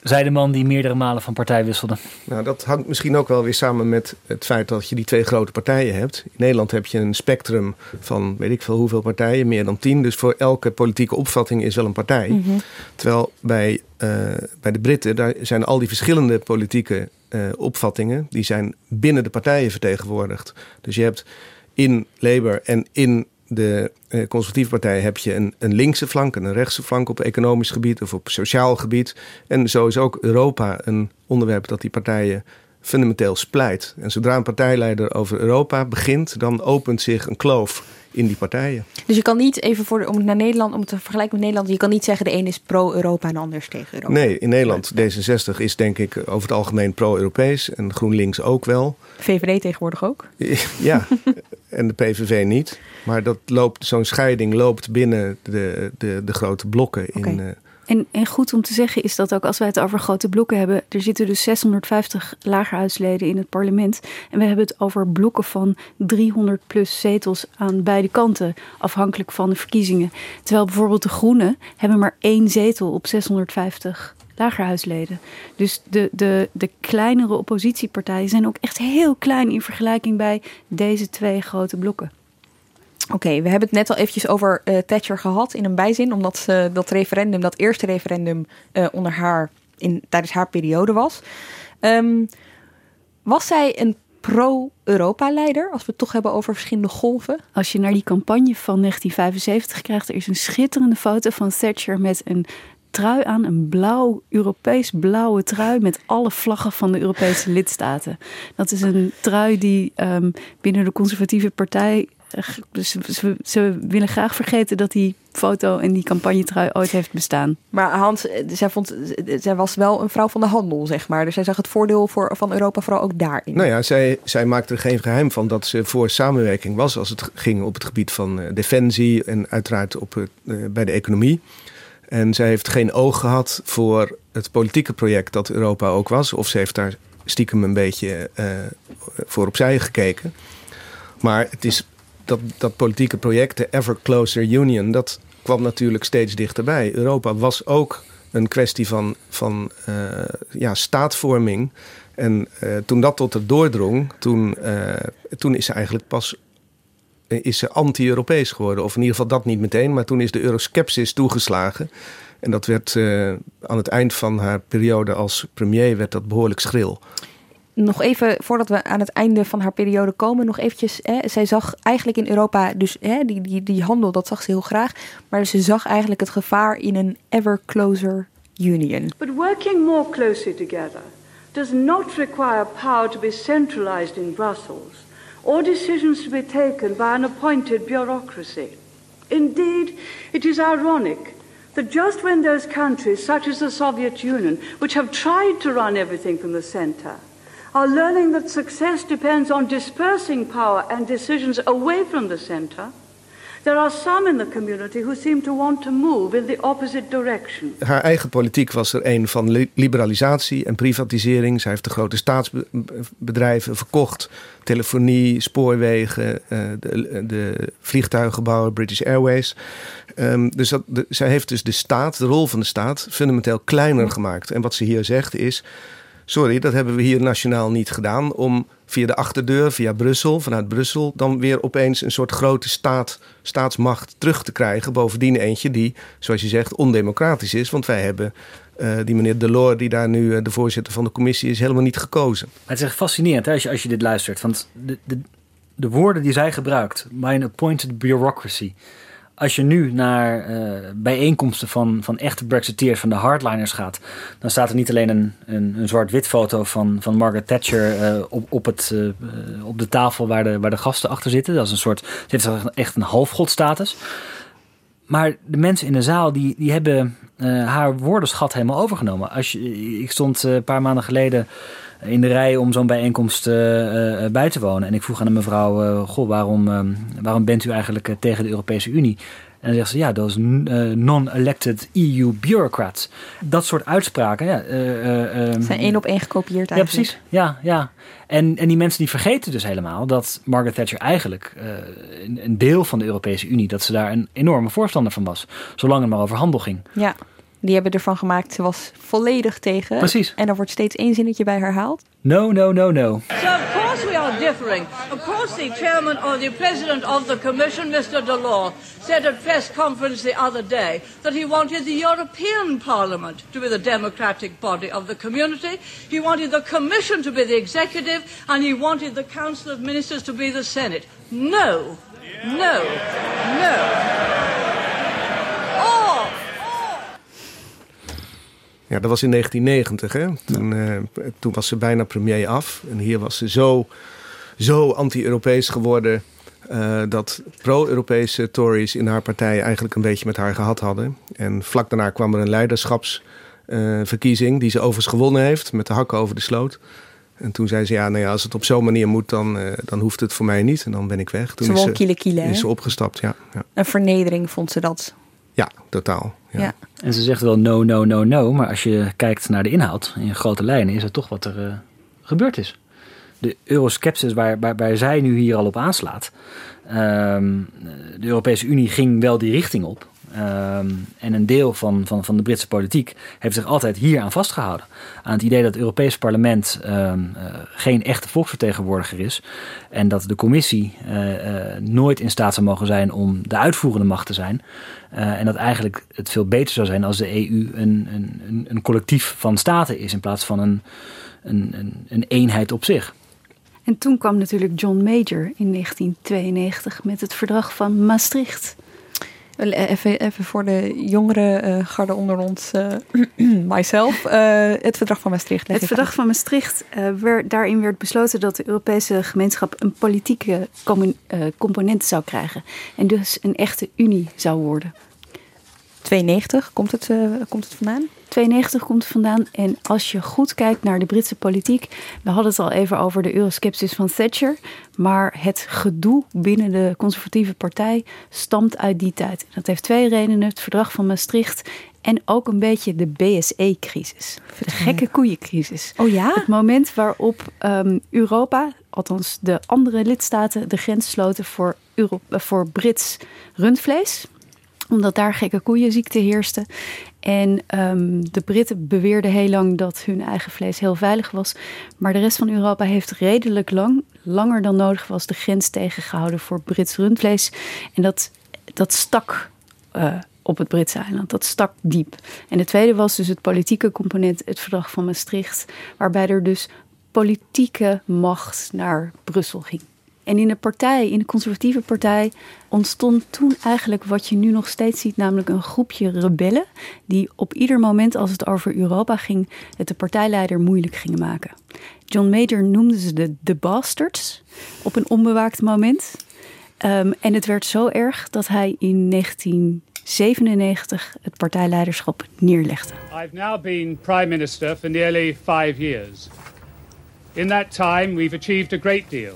Zij de man die meerdere malen van partij wisselde. Nou, dat hangt misschien ook wel weer samen met het feit dat je die twee grote partijen hebt. In Nederland heb je een spectrum van weet ik veel hoeveel partijen, meer dan tien. Dus voor elke politieke opvatting is wel een partij. Mm -hmm. Terwijl bij, uh, bij de Britten, daar zijn al die verschillende politieke uh, opvattingen, die zijn binnen de partijen vertegenwoordigd. Dus je hebt in Labour en in de eh, conservatieve partij heb je een, een linkse flank en een rechtse flank op economisch gebied of op sociaal gebied. En zo is ook Europa een onderwerp dat die partijen fundamenteel splijt. En zodra een partijleider over Europa begint, dan opent zich een kloof in die partijen. Dus je kan niet even voor om naar Nederland, om te vergelijken met Nederland, je kan niet zeggen de een is pro-Europa en de ander is tegen Europa. Nee, in Nederland D66 is denk ik over het algemeen pro-Europees en GroenLinks ook wel. VVD tegenwoordig ook? Ja, en de PVV niet. Maar dat loopt, zo'n scheiding loopt binnen de, de, de grote blokken in. Okay. Uh, en, en goed om te zeggen is dat ook als wij het over grote blokken hebben. Er zitten dus 650 lagerhuisleden in het parlement. En we hebben het over blokken van 300 plus zetels aan beide kanten. Afhankelijk van de verkiezingen. Terwijl bijvoorbeeld de Groenen hebben maar één zetel op 650 lagerhuisleden. Dus de, de, de kleinere oppositiepartijen zijn ook echt heel klein in vergelijking bij deze twee grote blokken. Oké, we hebben het net al eventjes over uh, Thatcher gehad in een bijzin, omdat uh, dat referendum, dat eerste referendum uh, onder haar in, tijdens haar periode was. Um, was zij een pro-Europa-leider, als we het toch hebben over verschillende golven? Als je naar die campagne van 1975 krijgt, er is een schitterende foto van Thatcher met een trui aan, een blauw, Europees blauwe trui met alle vlaggen van de Europese lidstaten. Dat is een trui die um, binnen de conservatieve partij dus ze, ze, willen graag vergeten dat die foto en die campagnetrui ooit heeft bestaan. Maar Hans, eh, zij, vond, zij was wel een vrouw van de handel, zeg maar. Dus zij zag het voordeel voor, van Europa vooral ook daarin. Nou ja, zij, zij maakte er geen geheim van dat ze voor samenwerking was als het ging op het gebied van defensie en uiteraard op, uh, bij de economie. En zij heeft geen oog gehad voor het politieke project dat Europa ook was. Of ze heeft daar stiekem een beetje uh, voor opzij gekeken. Maar het is dat, dat politieke project, de Ever Closer Union, dat kwam natuurlijk steeds dichterbij. Europa was ook een kwestie van, van uh, ja, staatvorming. En uh, toen dat tot het doordrong, toen, uh, toen is ze eigenlijk pas is ze anti-Europees geworden. Of in ieder geval dat niet meteen, maar toen is de euroskepsis toegeslagen. En dat werd aan het eind van haar periode als premier werd dat behoorlijk schril nog even, voordat we aan het einde van haar periode komen, nog eventjes. Hè, zij zag eigenlijk in Europa, dus hè, die, die, die handel, dat zag ze heel graag. Maar ze zag eigenlijk het gevaar in een ever closer union. But working more closely together does not require power to be centralized in Brussels or decisions to be taken by an appointed bureaucracy. Indeed, it is ironic that just when those countries, such as the Soviet Union, which have tried to run everything from the center, are learning that success depends on dispersing power and decisions away from the center. There are some in the community who seem to want to move in the opposite direction. Haar eigen politiek was er een van liberalisatie en privatisering. Zij heeft de grote staatsbedrijven verkocht. Telefonie, spoorwegen, eh, de, de vliegtuigenbouwer, British Airways. Um, dus dat, de, zij heeft dus de staat, de rol van de staat, fundamenteel kleiner gemaakt. En wat ze hier zegt is sorry, dat hebben we hier nationaal niet gedaan. Om via de achterdeur, via Brussel, vanuit Brussel, dan weer opeens een soort grote staat, staatsmacht terug te krijgen. Bovendien eentje die, zoals je zegt, ondemocratisch is. Want wij hebben uh, die meneer Delors, die daar nu uh, de voorzitter van de commissie is, helemaal niet gekozen. Het is echt fascinerend als, je, als je dit luistert. Want de, de, de woorden die zij gebruikt, mijn appointed bureaucracy als je nu naar uh, bijeenkomsten van, van echte Brexiteers, van de hardliners gaat, dan staat er niet alleen een, een, een zwart-wit foto van, van Margaret Thatcher uh, op, op, het, uh, op de tafel waar de, waar de gasten achter zitten. Dat is een soort, ze heeft echt een halfgodstatus. Maar de mensen in de zaal die, die hebben haar woordenschat helemaal overgenomen. Als je, ik stond een paar maanden geleden in de rij om zo'n bijeenkomst uh, bij te wonen. En ik vroeg aan een mevrouw, goh, waarom, waarom bent u eigenlijk tegen de Europese Unie? En dan zegt ze, ja, those non-elected EU bureaucrats. Dat soort uitspraken. Ja, um, zijn één op één gekopieerd eigenlijk. Ja, precies. Ja, ja. En, en die mensen die vergeten dus helemaal dat Margaret Thatcher eigenlijk een, een deel van de Europese Unie, dat ze daar een enorme voorstander van was. Zolang het maar over handel ging. Ja. Die hebben ervan gemaakt, ze was volledig tegen. Precies. En er wordt steeds één zinnetje bij herhaald. No, no, no, no. So of course we are differing. Of course the chairman or the president of the commission, Mr. Delors, said at press conference the other day that he wanted the European Parliament to be the democratic body of the community. He wanted the commission to be the executive and he wanted the council of ministers to be the senate. No. No. No. Ja, dat was in 1990. Hè? Toen, uh, toen was ze bijna premier af. En hier was ze zo, zo anti-Europees geworden. Uh, dat pro-Europese Tories in haar partij eigenlijk een beetje met haar gehad hadden. En vlak daarna kwam er een leiderschapsverkiezing, uh, die ze overigens gewonnen heeft, met de hakken over de sloot. En toen zei ze, ja, nou ja, als het op zo'n manier moet, dan, dan hoeft het voor mij niet. En dan ben ik weg. Toen ze is, ze, kiele kiele, is ze opgestapt, ja, ja. Een vernedering vond ze dat. Ja, totaal. Ja. ja. En ze zegt wel no, no, no, no. Maar als je kijkt naar de inhoud, in grote lijnen, is het toch wat er uh, gebeurd is. De euroskepsis waar, waar, waar, zij nu hier al op aanslaat. Um, de Europese Unie ging wel die richting op. Um, en een deel van, van, van de Britse politiek heeft zich altijd hier aan vastgehouden. Aan het idee dat het Europees parlement um, uh, geen echte volksvertegenwoordiger is. En dat de commissie uh, uh, nooit in staat zou mogen zijn om de uitvoerende macht te zijn. en dat eigenlijk het veel beter zou zijn als de EU een, een, een collectief van staten is in plaats van een, een, een, een eenheid op zich. En toen kwam natuurlijk John Major in 1992 met het verdrag van Maastricht. Even, even voor de jongere uh, garde onder ons, uh, myself. Uh, het verdrag van Maastricht. Het verdrag van Maastricht, werd, daarin werd besloten dat de Europese gemeenschap een politieke component zou krijgen. En dus een echte unie zou worden. 92 komt het, komt het vandaan? 92 komt het vandaan. En als je goed kijkt naar de Britse politiek. We hadden het al even over de euroskepsis van Thatcher. Maar het gedoe binnen de conservatieve partij stamt uit die tijd. Dat heeft twee redenen: het verdrag van Maastricht. En ook een beetje de BSE-crisis. De gekke koeiencrisis. Oh ja? Het moment waarop um, Europa, althans de andere lidstaten, de grens sloten voor, Euro voor Brits rundvlees omdat daar gekke koeienziekte heerste. En um, de Britten beweerden heel lang dat hun eigen vlees heel veilig was. Maar de rest van Europa heeft redelijk lang, langer dan nodig was, de grens tegengehouden voor Brits rundvlees. En dat, dat stak uh, op het Britse eiland. Dat stak diep. En de tweede was dus het politieke component, het verdrag van Maastricht, waarbij er dus politieke macht naar Brussel ging. En in de partij, in de conservatieve partij, ontstond toen eigenlijk wat je nu nog steeds ziet, namelijk een groepje rebellen die op ieder moment als het over Europa ging, het de partijleider moeilijk gingen maken. John Major noemde ze de, de bastards op een onbewaakt moment. Um, en het werd zo erg dat hij in 1997 het partijleiderschap neerlegde. I've now been prime minister for nearly five years. In that time we've achieved a great deal.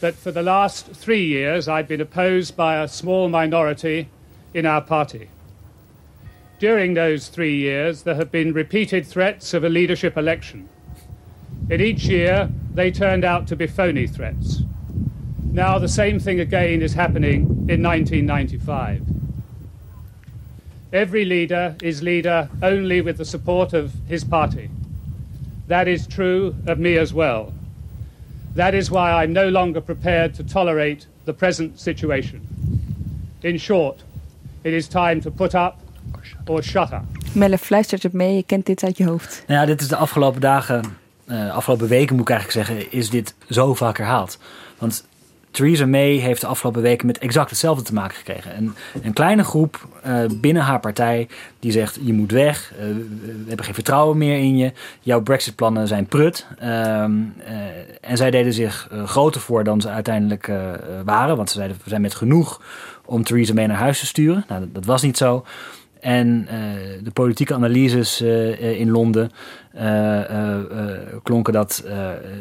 That for the last three years I've been opposed by a small minority in our party. During those three years, there have been repeated threats of a leadership election. In each year, they turned out to be phony threats. Now, the same thing again is happening in 1995. Every leader is leader only with the support of his party. That is true of me as well. That is why I'm no longer prepared to tolerate the present situation. In short, it is time to put up or shut up. Melle fluistert het mee, je kent dit uit je hoofd. Nou ja, dit is de afgelopen dagen, uh, afgelopen weken moet ik eigenlijk zeggen, is dit zo vaak herhaald. Want Theresa May heeft de afgelopen weken met exact hetzelfde te maken gekregen. Een, een kleine groep uh, binnen haar partij die zegt: je moet weg, uh, we hebben geen vertrouwen meer in je, jouw Brexit-plannen zijn prut. Uh, en zij deden zich groter voor dan ze uiteindelijk waren, want ze zeiden: we zijn met genoeg om Theresa May naar huis te sturen. Nou, dat was niet zo. En de politieke analyses in Londen uh, klonken dat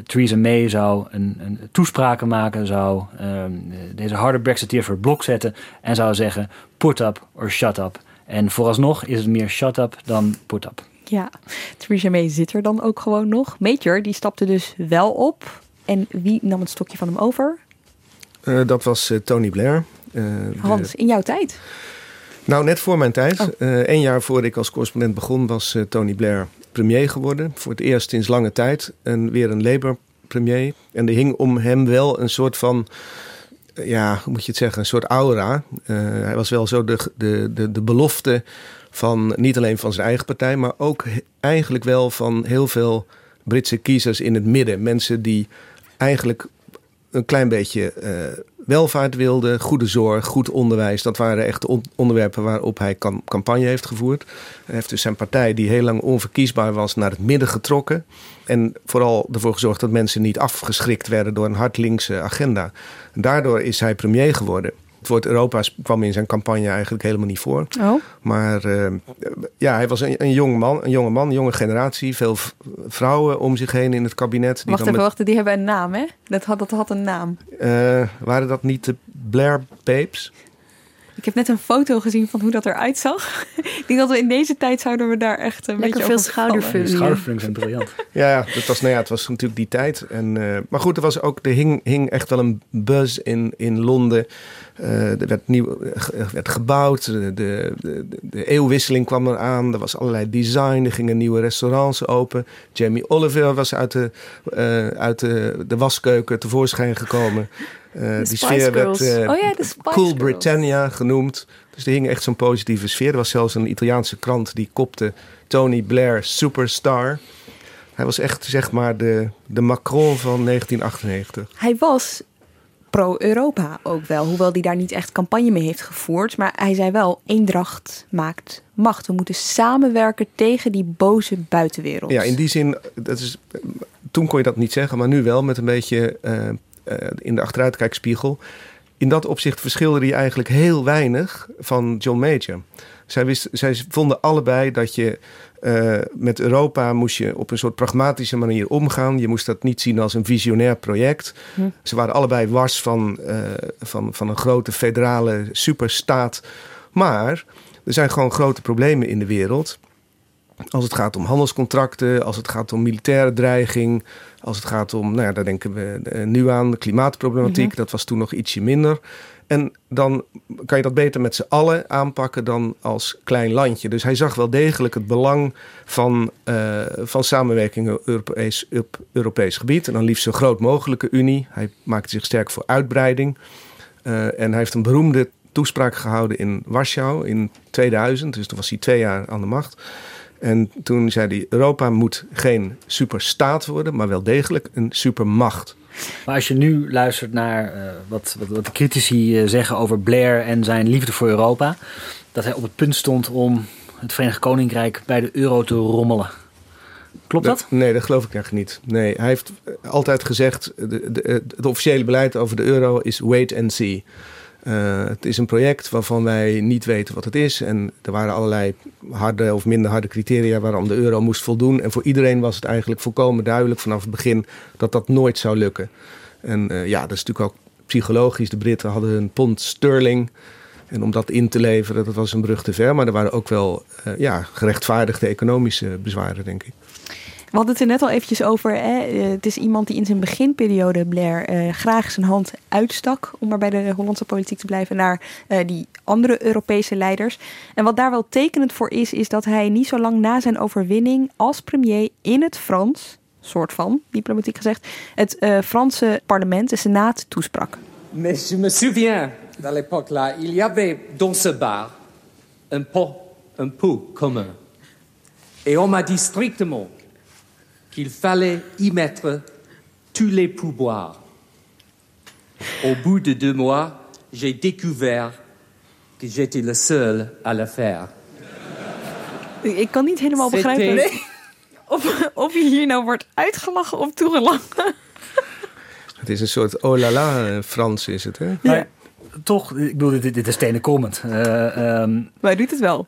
Theresa May zou een, een toespraken maken, zou ehm, deze harde Brexiteer voor het blok zetten en zou zeggen put up or shut up. En vooralsnog is het meer shut up dan put up. Ja, Theresa May zit er dan ook gewoon nog. Major, die stapte dus wel op. En wie nam het stokje van hem over? dat was Tony Blair. Hans, in jouw tijd? Nou, net voor mijn tijd. Oh. Eén jaar voordat ik als correspondent begon, was Tony Blair premier geworden. Voor het eerst sinds lange tijd. En weer een Labour-premier. En er hing om hem wel een soort van ja, hoe moet je het zeggen, een soort aura. Uh, hij was wel zo de, de, de, de belofte van niet alleen van zijn eigen partij, maar ook eigenlijk wel van heel veel Britse kiezers in het midden. Mensen die eigenlijk een klein beetje uh, welvaart wilde, goede zorg, goed onderwijs. Dat waren echt onderwerpen waarop hij campagne heeft gevoerd. Hij heeft dus zijn partij, die heel lang onverkiesbaar was, naar het midden getrokken. En vooral ervoor gezorgd dat mensen niet afgeschrikt werden door een hard linkse agenda. En daardoor is hij premier geworden. Het woord Europa kwam in zijn campagne eigenlijk helemaal niet voor. Oh. Maar uh, ja, hij was een, een jong man, een jonge man, een jonge generatie. Veel vrouwen om zich heen in het kabinet. Die wacht even, met... wacht, die hebben een naam, hè? Dat had, dat had een naam. Uh, waren dat niet de Blair Babes? Ik heb net een foto gezien van hoe dat eruit zag. ik denk dat we in deze tijd zouden we daar echt een Lekker beetje veel schoudervullingen. Schoudervullingen zijn briljant. ja, dat was, nou ja, het was natuurlijk die tijd. En, uh, maar goed, er was ook, er hing, hing echt wel een buzz in, in Londen. Uh, er werd, nieuw, werd gebouwd, de, de, de, de, eeuwwisseling kwam eraan. Er was allerlei design, er gingen nieuwe restaurants open. Jamie Oliver was uit de, uh, uit de, de waskeuken tevoorschijn gekomen. Uh, die sfeer werd uh, oh ja, Cool Girls. Britannia genoemd. Dus er hing echt zo'n positieve sfeer. Er was zelfs een Italiaanse krant die kopte Tony Blair Superstar. Hij was echt zeg maar de, de Macron van 1998. Hij was pro-Europa ook wel. Hoewel hij daar niet echt campagne mee heeft gevoerd. Maar hij zei wel, eendracht maakt macht. We moeten samenwerken tegen die boze buitenwereld. Ja, in die zin, dat is, toen kon je dat niet zeggen, maar nu wel met een beetje uh, uh, in de achteruitkijkspiegel. In dat opzicht verschilde hij eigenlijk heel weinig van John Major. Zij, wist, zij vonden allebei dat je uh, met Europa moest je op een soort pragmatische manier omgaan. Je moest dat niet zien als een visionair project. Hm. Ze waren allebei wars van, uh, van, van een grote federale superstaat. Maar er zijn gewoon grote problemen in de wereld. Als het gaat om handelscontracten, als het gaat om militaire dreiging, als het gaat om, nou ja, daar denken we uh, nu aan, de klimaatproblematiek, mm -hmm. dat was toen nog ietsje minder. En dan kan je dat beter met z'n allen aanpakken dan als klein landje. Dus hij zag wel degelijk het belang van, uh, van samenwerking op Europees, op Europees gebied. En dan liefst zo groot mogelijke Unie. Hij maakte zich sterk voor uitbreiding. Uh, en hij heeft een beroemde toespraak gehouden in Warschau in 2000. Dus toen was hij twee jaar aan de macht. En toen zei hij: Europa moet geen superstaat worden, maar wel degelijk een supermacht. Maar als je nu luistert naar uh, wat, wat, wat, de critici uh, zeggen over Blair en zijn liefde voor Europa, dat hij op het punt stond om het Verenigd Koninkrijk bij de euro te rommelen. Klopt dat? Nee, dat geloof ik echt niet. Nee, hij heeft altijd gezegd: de, de, het officiële beleid over de euro is wait and see. Uh, het is een project waarvan wij niet weten wat het is. En er waren allerlei harde of minder harde criteria waarom de euro moest voldoen. En voor iedereen was het eigenlijk volkomen duidelijk vanaf het begin dat dat nooit zou lukken. En uh, ja, dat is natuurlijk ook psychologisch. De Britten hadden een pond sterling. En om dat in te leveren, dat was een brug te ver. Maar er waren ook wel uh, ja, gerechtvaardigde economische bezwaren, denk ik. We hadden het er net al eventjes over. Hè? Het is iemand die in zijn beginperiode, Blair, uh, graag zijn hand uitstak. om maar bij de Hollandse politiek te blijven. naar uh, die andere Europese leiders. En wat daar wel tekenend voor is, is dat hij niet zo lang na zijn overwinning als premier in het Frans, soort van diplomatiek gezegd, het Franse parlement, de Senaat, toesprak. Mais je me à l'époque là, il y avait dans ce bar un pot, un pot commun. Et on m'a dit strictement qu'il fallait y mettre tous les pouvoirs. Au bout de deux mois, j'ai découvert que j'étais le seul à le faire. Ik kan niet helemaal begrijpen nee. of, of je hier nou wordt uitgelachen of toegelachen. Het is een soort oh la la Frans is het, hè? Ja. Maar, toch, ik bedoel, dit, dit is stenen comment. Uh, um, maar hij doet het wel.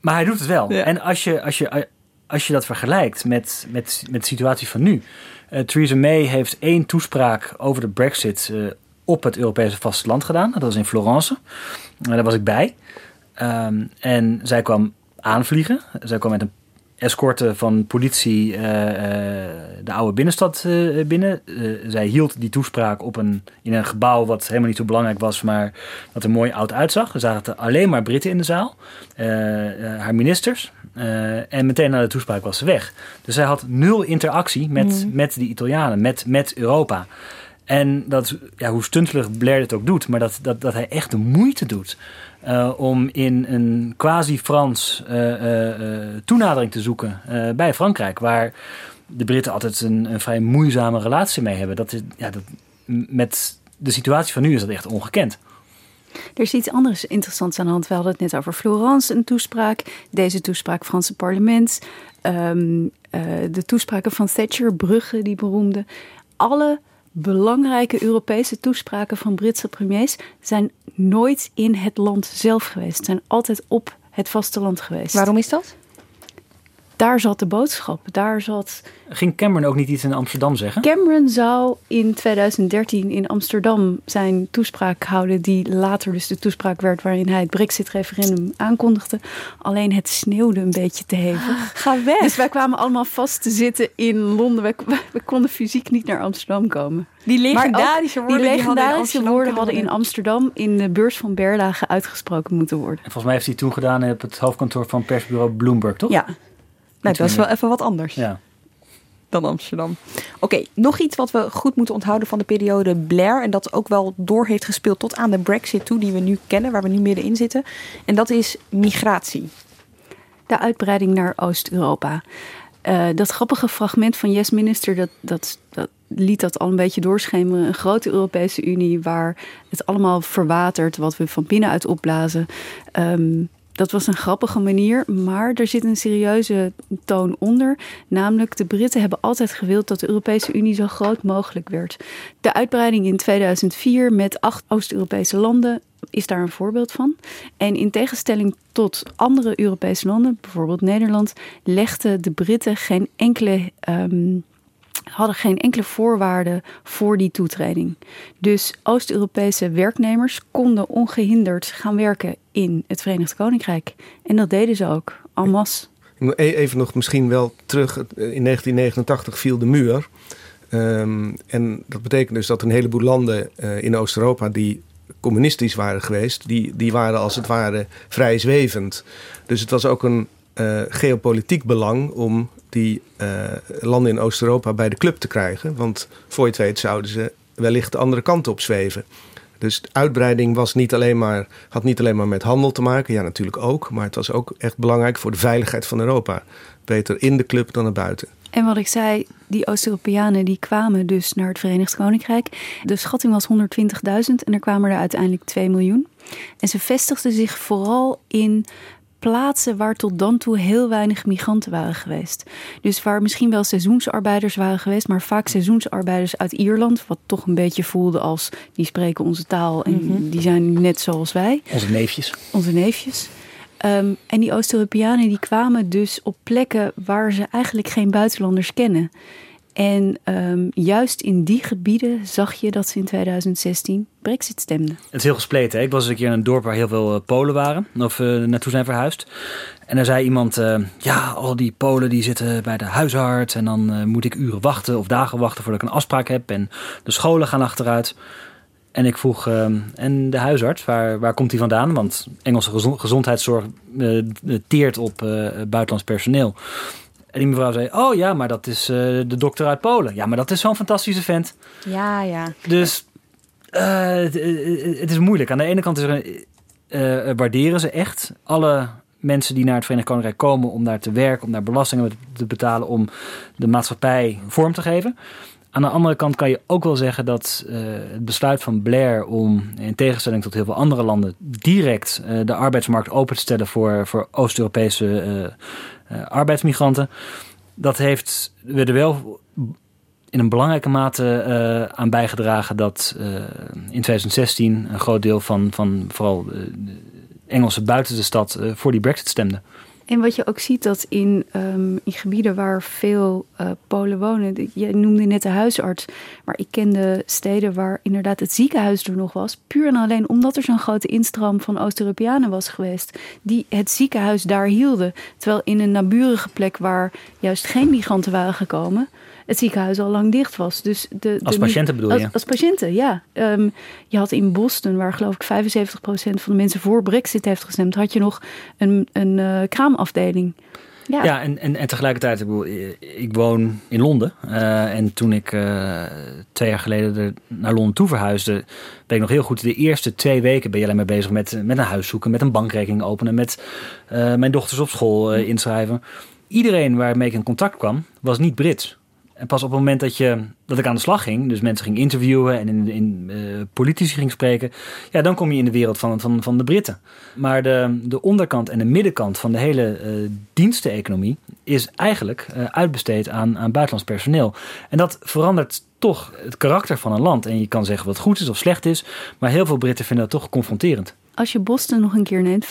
Maar hij doet het wel. Ja. En als je, als je, als je dat vergelijkt met, met, met de situatie van nu. Uh, Theresa May heeft één toespraak over de brexit uh, op het Europese vasteland gedaan. Dat was in Florence. Uh, daar was ik bij. Um, en zij kwam aanvliegen. Zij kwam met een escorte van politie de oude binnenstad binnen. zij hield die toespraak op een, in een gebouw wat helemaal niet zo belangrijk was, maar wat er mooi oud uitzag. Er zaten alleen maar Britten in de zaal. haar ministers, uh, en meteen na de toespraak was ze weg. Dus zij had nul interactie met, mm. met die Italianen, met, met Europa. En dat, ja, hoe stuntelig Blair het ook doet, maar dat, dat, dat hij echt de moeite doet uh, om in een quasi-Frans uh, toenadering te zoeken bij Frankrijk, waar de Britten altijd een, een vrij moeizame relatie mee hebben. Dat is, ja, dat, met de situatie van nu is dat echt ongekend. Er is iets anders interessants aan de hand. We hadden het net over Florence, een toespraak. Deze toespraak Franse parlement. Um, uh, de toespraken van Thatcher, Brugge, die beroemde. Alle belangrijke Europese toespraken van Britse premiers zijn nooit in het land zelf geweest. Zijn altijd op het vasteland geweest. Waarom is dat? Daar zat de boodschap. Daar zat. Ging Cameron ook niet iets in Amsterdam zeggen? Cameron zou in 2013 in Amsterdam zijn toespraak houden, die later dus de toespraak werd waarin hij het Brexit-referendum aankondigde. Alleen het sneeuwde een beetje te hevig. Ga weg. Dus wij kwamen allemaal vast te zitten in Londen. We, we konden fysiek niet naar Amsterdam komen. Die legendarische woorden, die legendarische die woorden hadden in Amsterdam in de beurs van Berlage uitgesproken moeten worden. En volgens mij heeft hij toen gedaan op het hoofdkantoor van persbureau Bloomberg, toch? Ja. Nou, dat is wel even wat anders. Ja. Dan Amsterdam. Oké, okay, nog iets wat we goed moeten onthouden van de periode Blair. En dat ook wel door heeft gespeeld tot aan de Brexit toe, die we nu kennen, waar we nu middenin zitten. En dat is migratie. De uitbreiding naar Oost-Europa. Uh, dat grappige fragment van Yes Minister, dat, dat, dat liet dat al een beetje doorschemeren. Een grote Europese Unie waar het allemaal verwatert, wat we van binnenuit opblazen. Um, dat was een grappige manier, maar er zit een serieuze toon onder. Namelijk, de Britten hebben altijd gewild dat de Europese Unie zo groot mogelijk werd. De uitbreiding in 2004 met acht Oost-Europese landen is daar een voorbeeld van. En in tegenstelling tot andere Europese landen, bijvoorbeeld Nederland, legden de Britten geen enkele. Um, hadden geen enkele voorwaarden voor die toetreding. Dus Oost-Europese werknemers konden ongehinderd gaan werken in het Verenigd Koninkrijk. En dat deden ze ook, en masse. E- even nog misschien wel terug. In 1989 viel de muur. Ehm, en dat betekent dus dat een heleboel landen uh, in Oost-Europa die communistisch waren geweest, die, die waren als het ware vrij zwevend. Dus het was ook een uh, geopolitiek belang om die uh, landen in Oost-Europa bij de club te krijgen. Want voor je het weet zouden ze wellicht de andere kant op zweven. Dus uitbreiding was niet alleen maar, had niet alleen maar met handel te maken. Ja, natuurlijk ook. Maar het was ook echt belangrijk voor de veiligheid van Europa. Beter in de club dan erbuiten. En wat ik zei, die Oost-Europeanen die kwamen dus naar het Verenigd Koninkrijk. De schatting was 120.000 en er kwamen er uiteindelijk 2 miljoen. En ze vestigden zich vooral in plaatsen waar tot dan toe heel weinig migranten waren geweest. Dus waar misschien wel seizoensarbeiders waren geweest, maar vaak seizoensarbeiders uit Ierland, wat toch een beetje voelde als die spreken onze taal en mhm. die zijn net zoals wij. Onze neefjes. Onze neefjes. Ehm, en die Oost-Europeanen die kwamen dus op plekken waar ze eigenlijk geen buitenlanders kennen. En um, juist in die gebieden zag je dat ze in 2016 Brexit stemden. Het is heel gespleten. Hè? Ik was een keer in een dorp waar heel veel uh, Polen waren, of uh, naartoe zijn verhuisd. En er zei iemand: uh, Ja, al die Polen die zitten bij de huisarts. En dan moet ik uren wachten of dagen wachten voordat ik een afspraak heb. En de scholen gaan achteruit. En ik vroeg: ehm, En de huisarts, waar, waar komt hij vandaan? Want Engelse gezondheidszorg teert op buitenlands personeel. En die mevrouw zei, oh ja, maar dat is uh, de dokter uit Polen. Ja, maar dat is zo'n fantastische vent. Ja, ja. Dus uh, het, het, is moeilijk. Aan de ene kant is er, uh, waarderen ze echt alle mensen die naar het Verenigd Koninkrijk komen... om daar te werken, om daar belastingen te betalen... om de maatschappij vorm te geven. Aan de andere kant kan je ook wel zeggen dat uh, het besluit van Blair om, in tegenstelling tot heel veel andere landen, direct uh, de arbeidsmarkt open te stellen voor, voor Oost-Europese arbeidsmigranten. Dat heeft er wel in een belangrijke mate uh, aan bijgedragen dat uh, in 2016 een groot deel van, van vooral Engelsen buiten de stad voor die Brexit stemde. En wat je ook ziet dat in, um, in gebieden waar veel uh, Polen wonen, je noemde net de huisarts, maar ik kende steden waar inderdaad het ziekenhuis er nog was, puur en alleen omdat er zo'n grote instroom van Oost-Europeanen was geweest, die het ziekenhuis daar hielden. Terwijl in een naburige plek waar juist geen migranten waren gekomen, het ziekenhuis al lang dicht was. Dus de, als patiënten bedoel je? Als, patiënten, ja. Um, je had in Boston, waar geloof ik 75% van de mensen voor Brexit heeft gestemd, had je nog een, een uh, kraamafdeling. Ja, ja en, en, en tegelijkertijd, ik, bedoel, ik woon in Londen. Uh, en toen ik uh, twee jaar geleden naar Londen toe verhuisde, ben ik nog heel goed. De eerste twee weken ben je alleen maar bezig met, met een huis zoeken, met een bankrekening openen, met uh, mijn dochters op school inschrijven. Iedereen waarmee ik in contact kwam, was niet Brits. En pas op het moment dat, je, dat ik aan de slag ging, dus mensen ging interviewen en in, in uh, politici ging spreken, ja, dan kom je in de wereld van, van, van de Britten. Maar de, de onderkant en de middenkant van de hele uh, diensteneconomie is eigenlijk uh, uitbesteed aan, aan buitenlands personeel. En dat verandert toch het karakter van een land. En je kan zeggen wat goed is of slecht is, maar heel veel Britten vinden dat toch confronterend. Als je Boston nog een keer neemt, 75%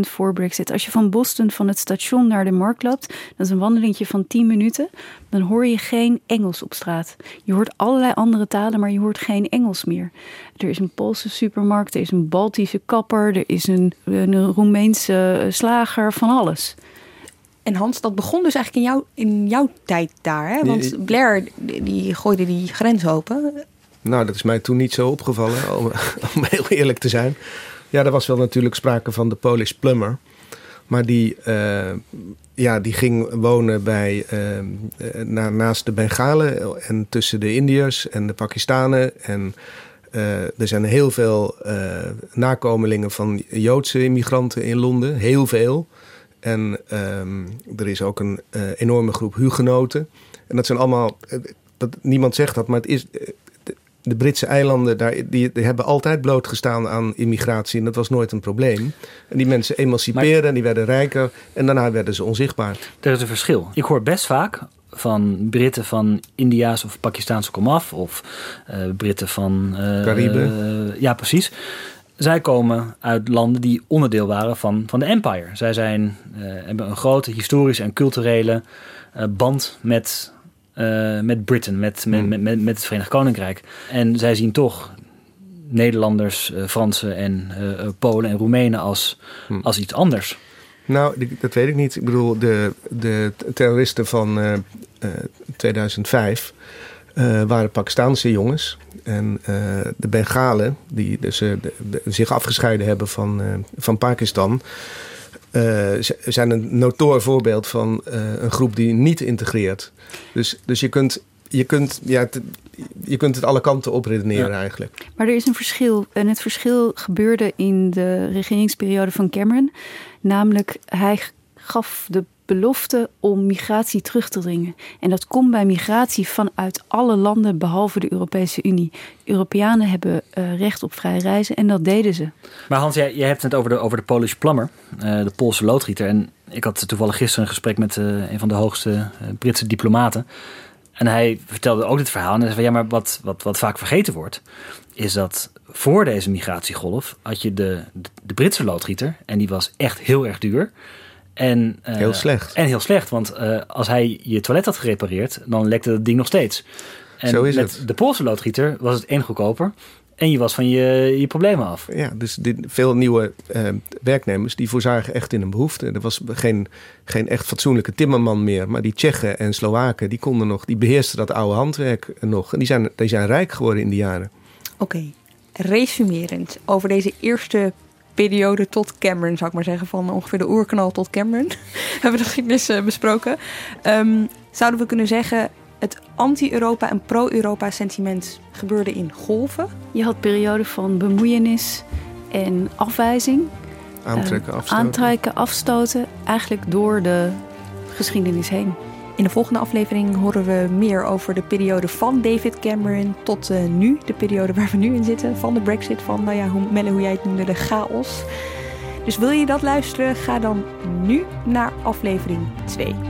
voor Brexit. Als je van Boston van het station naar de markt loopt, dat is een wandelingetje van 10 minuten, dan hoor je geen Engels op straat. Je hoort allerlei andere talen, maar je hoort geen Engels meer. Er is een Poolse supermarkt, er is een Baltische kapper, er is een, een Roemeense slager, van alles. En Hans, dat begon dus eigenlijk in, jou, in jouw tijd daar. Hè? Want Blair die gooide die grens open. Nou, dat is mij toen niet zo opgevallen, om, heel eerlijk te zijn. Ja, er was wel natuurlijk sprake van de Polish plumber. Maar die, uh, ja, die ging wonen bij, uh, na, naast de Bengalen en tussen de Indiërs en de Pakistanen. En er zijn heel veel nakomelingen van Joodse immigranten in Londen. Heel veel. En ehm, er is ook een enorme groep hugenoten. En dat zijn allemaal, dat, niemand zegt dat, maar het is, de Britse eilanden daar, die, die, hebben altijd blootgestaan aan immigratie. En dat was nooit een probleem. En die mensen emancipeerden en die werden rijker. En daarna werden ze onzichtbaar. Er is een verschil. Ik hoor best vaak van Britten van India's of Pakistaanse komaf. Of uh, Britten van... Uh, Cariben. ja, precies. Zij komen uit landen die onderdeel waren van, van de empire. Zij zijn, uh, hebben een grote historische en culturele band met uh, met Britain, met, met, met, met, met het Verenigd Koninkrijk. En zij zien toch Nederlanders, uh, Fransen en uh, Polen en Roemenen als, hmm. als iets anders. Nou, dat weet ik niet. Ik bedoel, de, de terroristen van 2005 waren Pakistaanse jongens. En de Bengalen, die dus, de, zich afgescheiden hebben van, van Pakistan uh, zijn een notoor voorbeeld van uh, een groep die niet integreert. Dus, dus je kunt, je kunt, ja, je kunt het alle kanten op redeneren ja. eigenlijk. Maar er is een verschil. En het verschil gebeurde in de regeringsperiode van Cameron. Namelijk, hij gaf de belofte om migratie terug te dringen. En dat komt bij migratie vanuit alle landen behalve de Europese Unie. Europeanen hebben uh, recht op vrij reizen en dat deden ze. Maar Hans, jij, hebt het over de, over de Polish plumber, uh, de Poolse loodgieter. En ik had toevallig gisteren een gesprek met uh, een van de hoogste Britse diplomaten. En hij vertelde ook dit verhaal. En hij zei: Ja, maar wat, wat, wat vaak vergeten wordt, is dat voor deze migratiegolf had je de, de Britse loodgieter. En die was echt heel erg duur. En, uh, heel slecht. En heel slecht, want uh, als hij je toilet had gerepareerd, dan lekte het ding nog steeds. En Zo is met het. de Poolse loodgieter was het één goedkoper. En je was van je, je problemen af. Ja, dus dit, veel nieuwe uh, werknemers die voorzagen echt in een behoefte. Er was geen, geen echt fatsoenlijke timmerman meer. Maar die Tsjechen en Slowaken, die konden nog, die beheersten dat oude handwerk nog. En die zijn, die zijn rijk geworden in die jaren. Oké, okay. resumerend over deze eerste periode tot Cameron, zou ik maar zeggen, van ongeveer de oerknal tot Cameron. hebben we de geschiedenis uh, besproken. Um, zouden we kunnen zeggen, het anti-Europa en pro-Europa sentiment gebeurde in golven? Je had perioden van bemoeienis en afwijzing. Aantrekken, afstoten. Uh, aantrekken, afstoten, eigenlijk door de geschiedenis heen. In de volgende aflevering horen we meer over de periode van David Cameron tot uh, nu. De periode waar we nu in zitten. Van de brexit, van nou ja, hoe, Melle, hoe jij het noemde, de chaos. Dus wil je dat luisteren? Ga dan nu naar aflevering 2.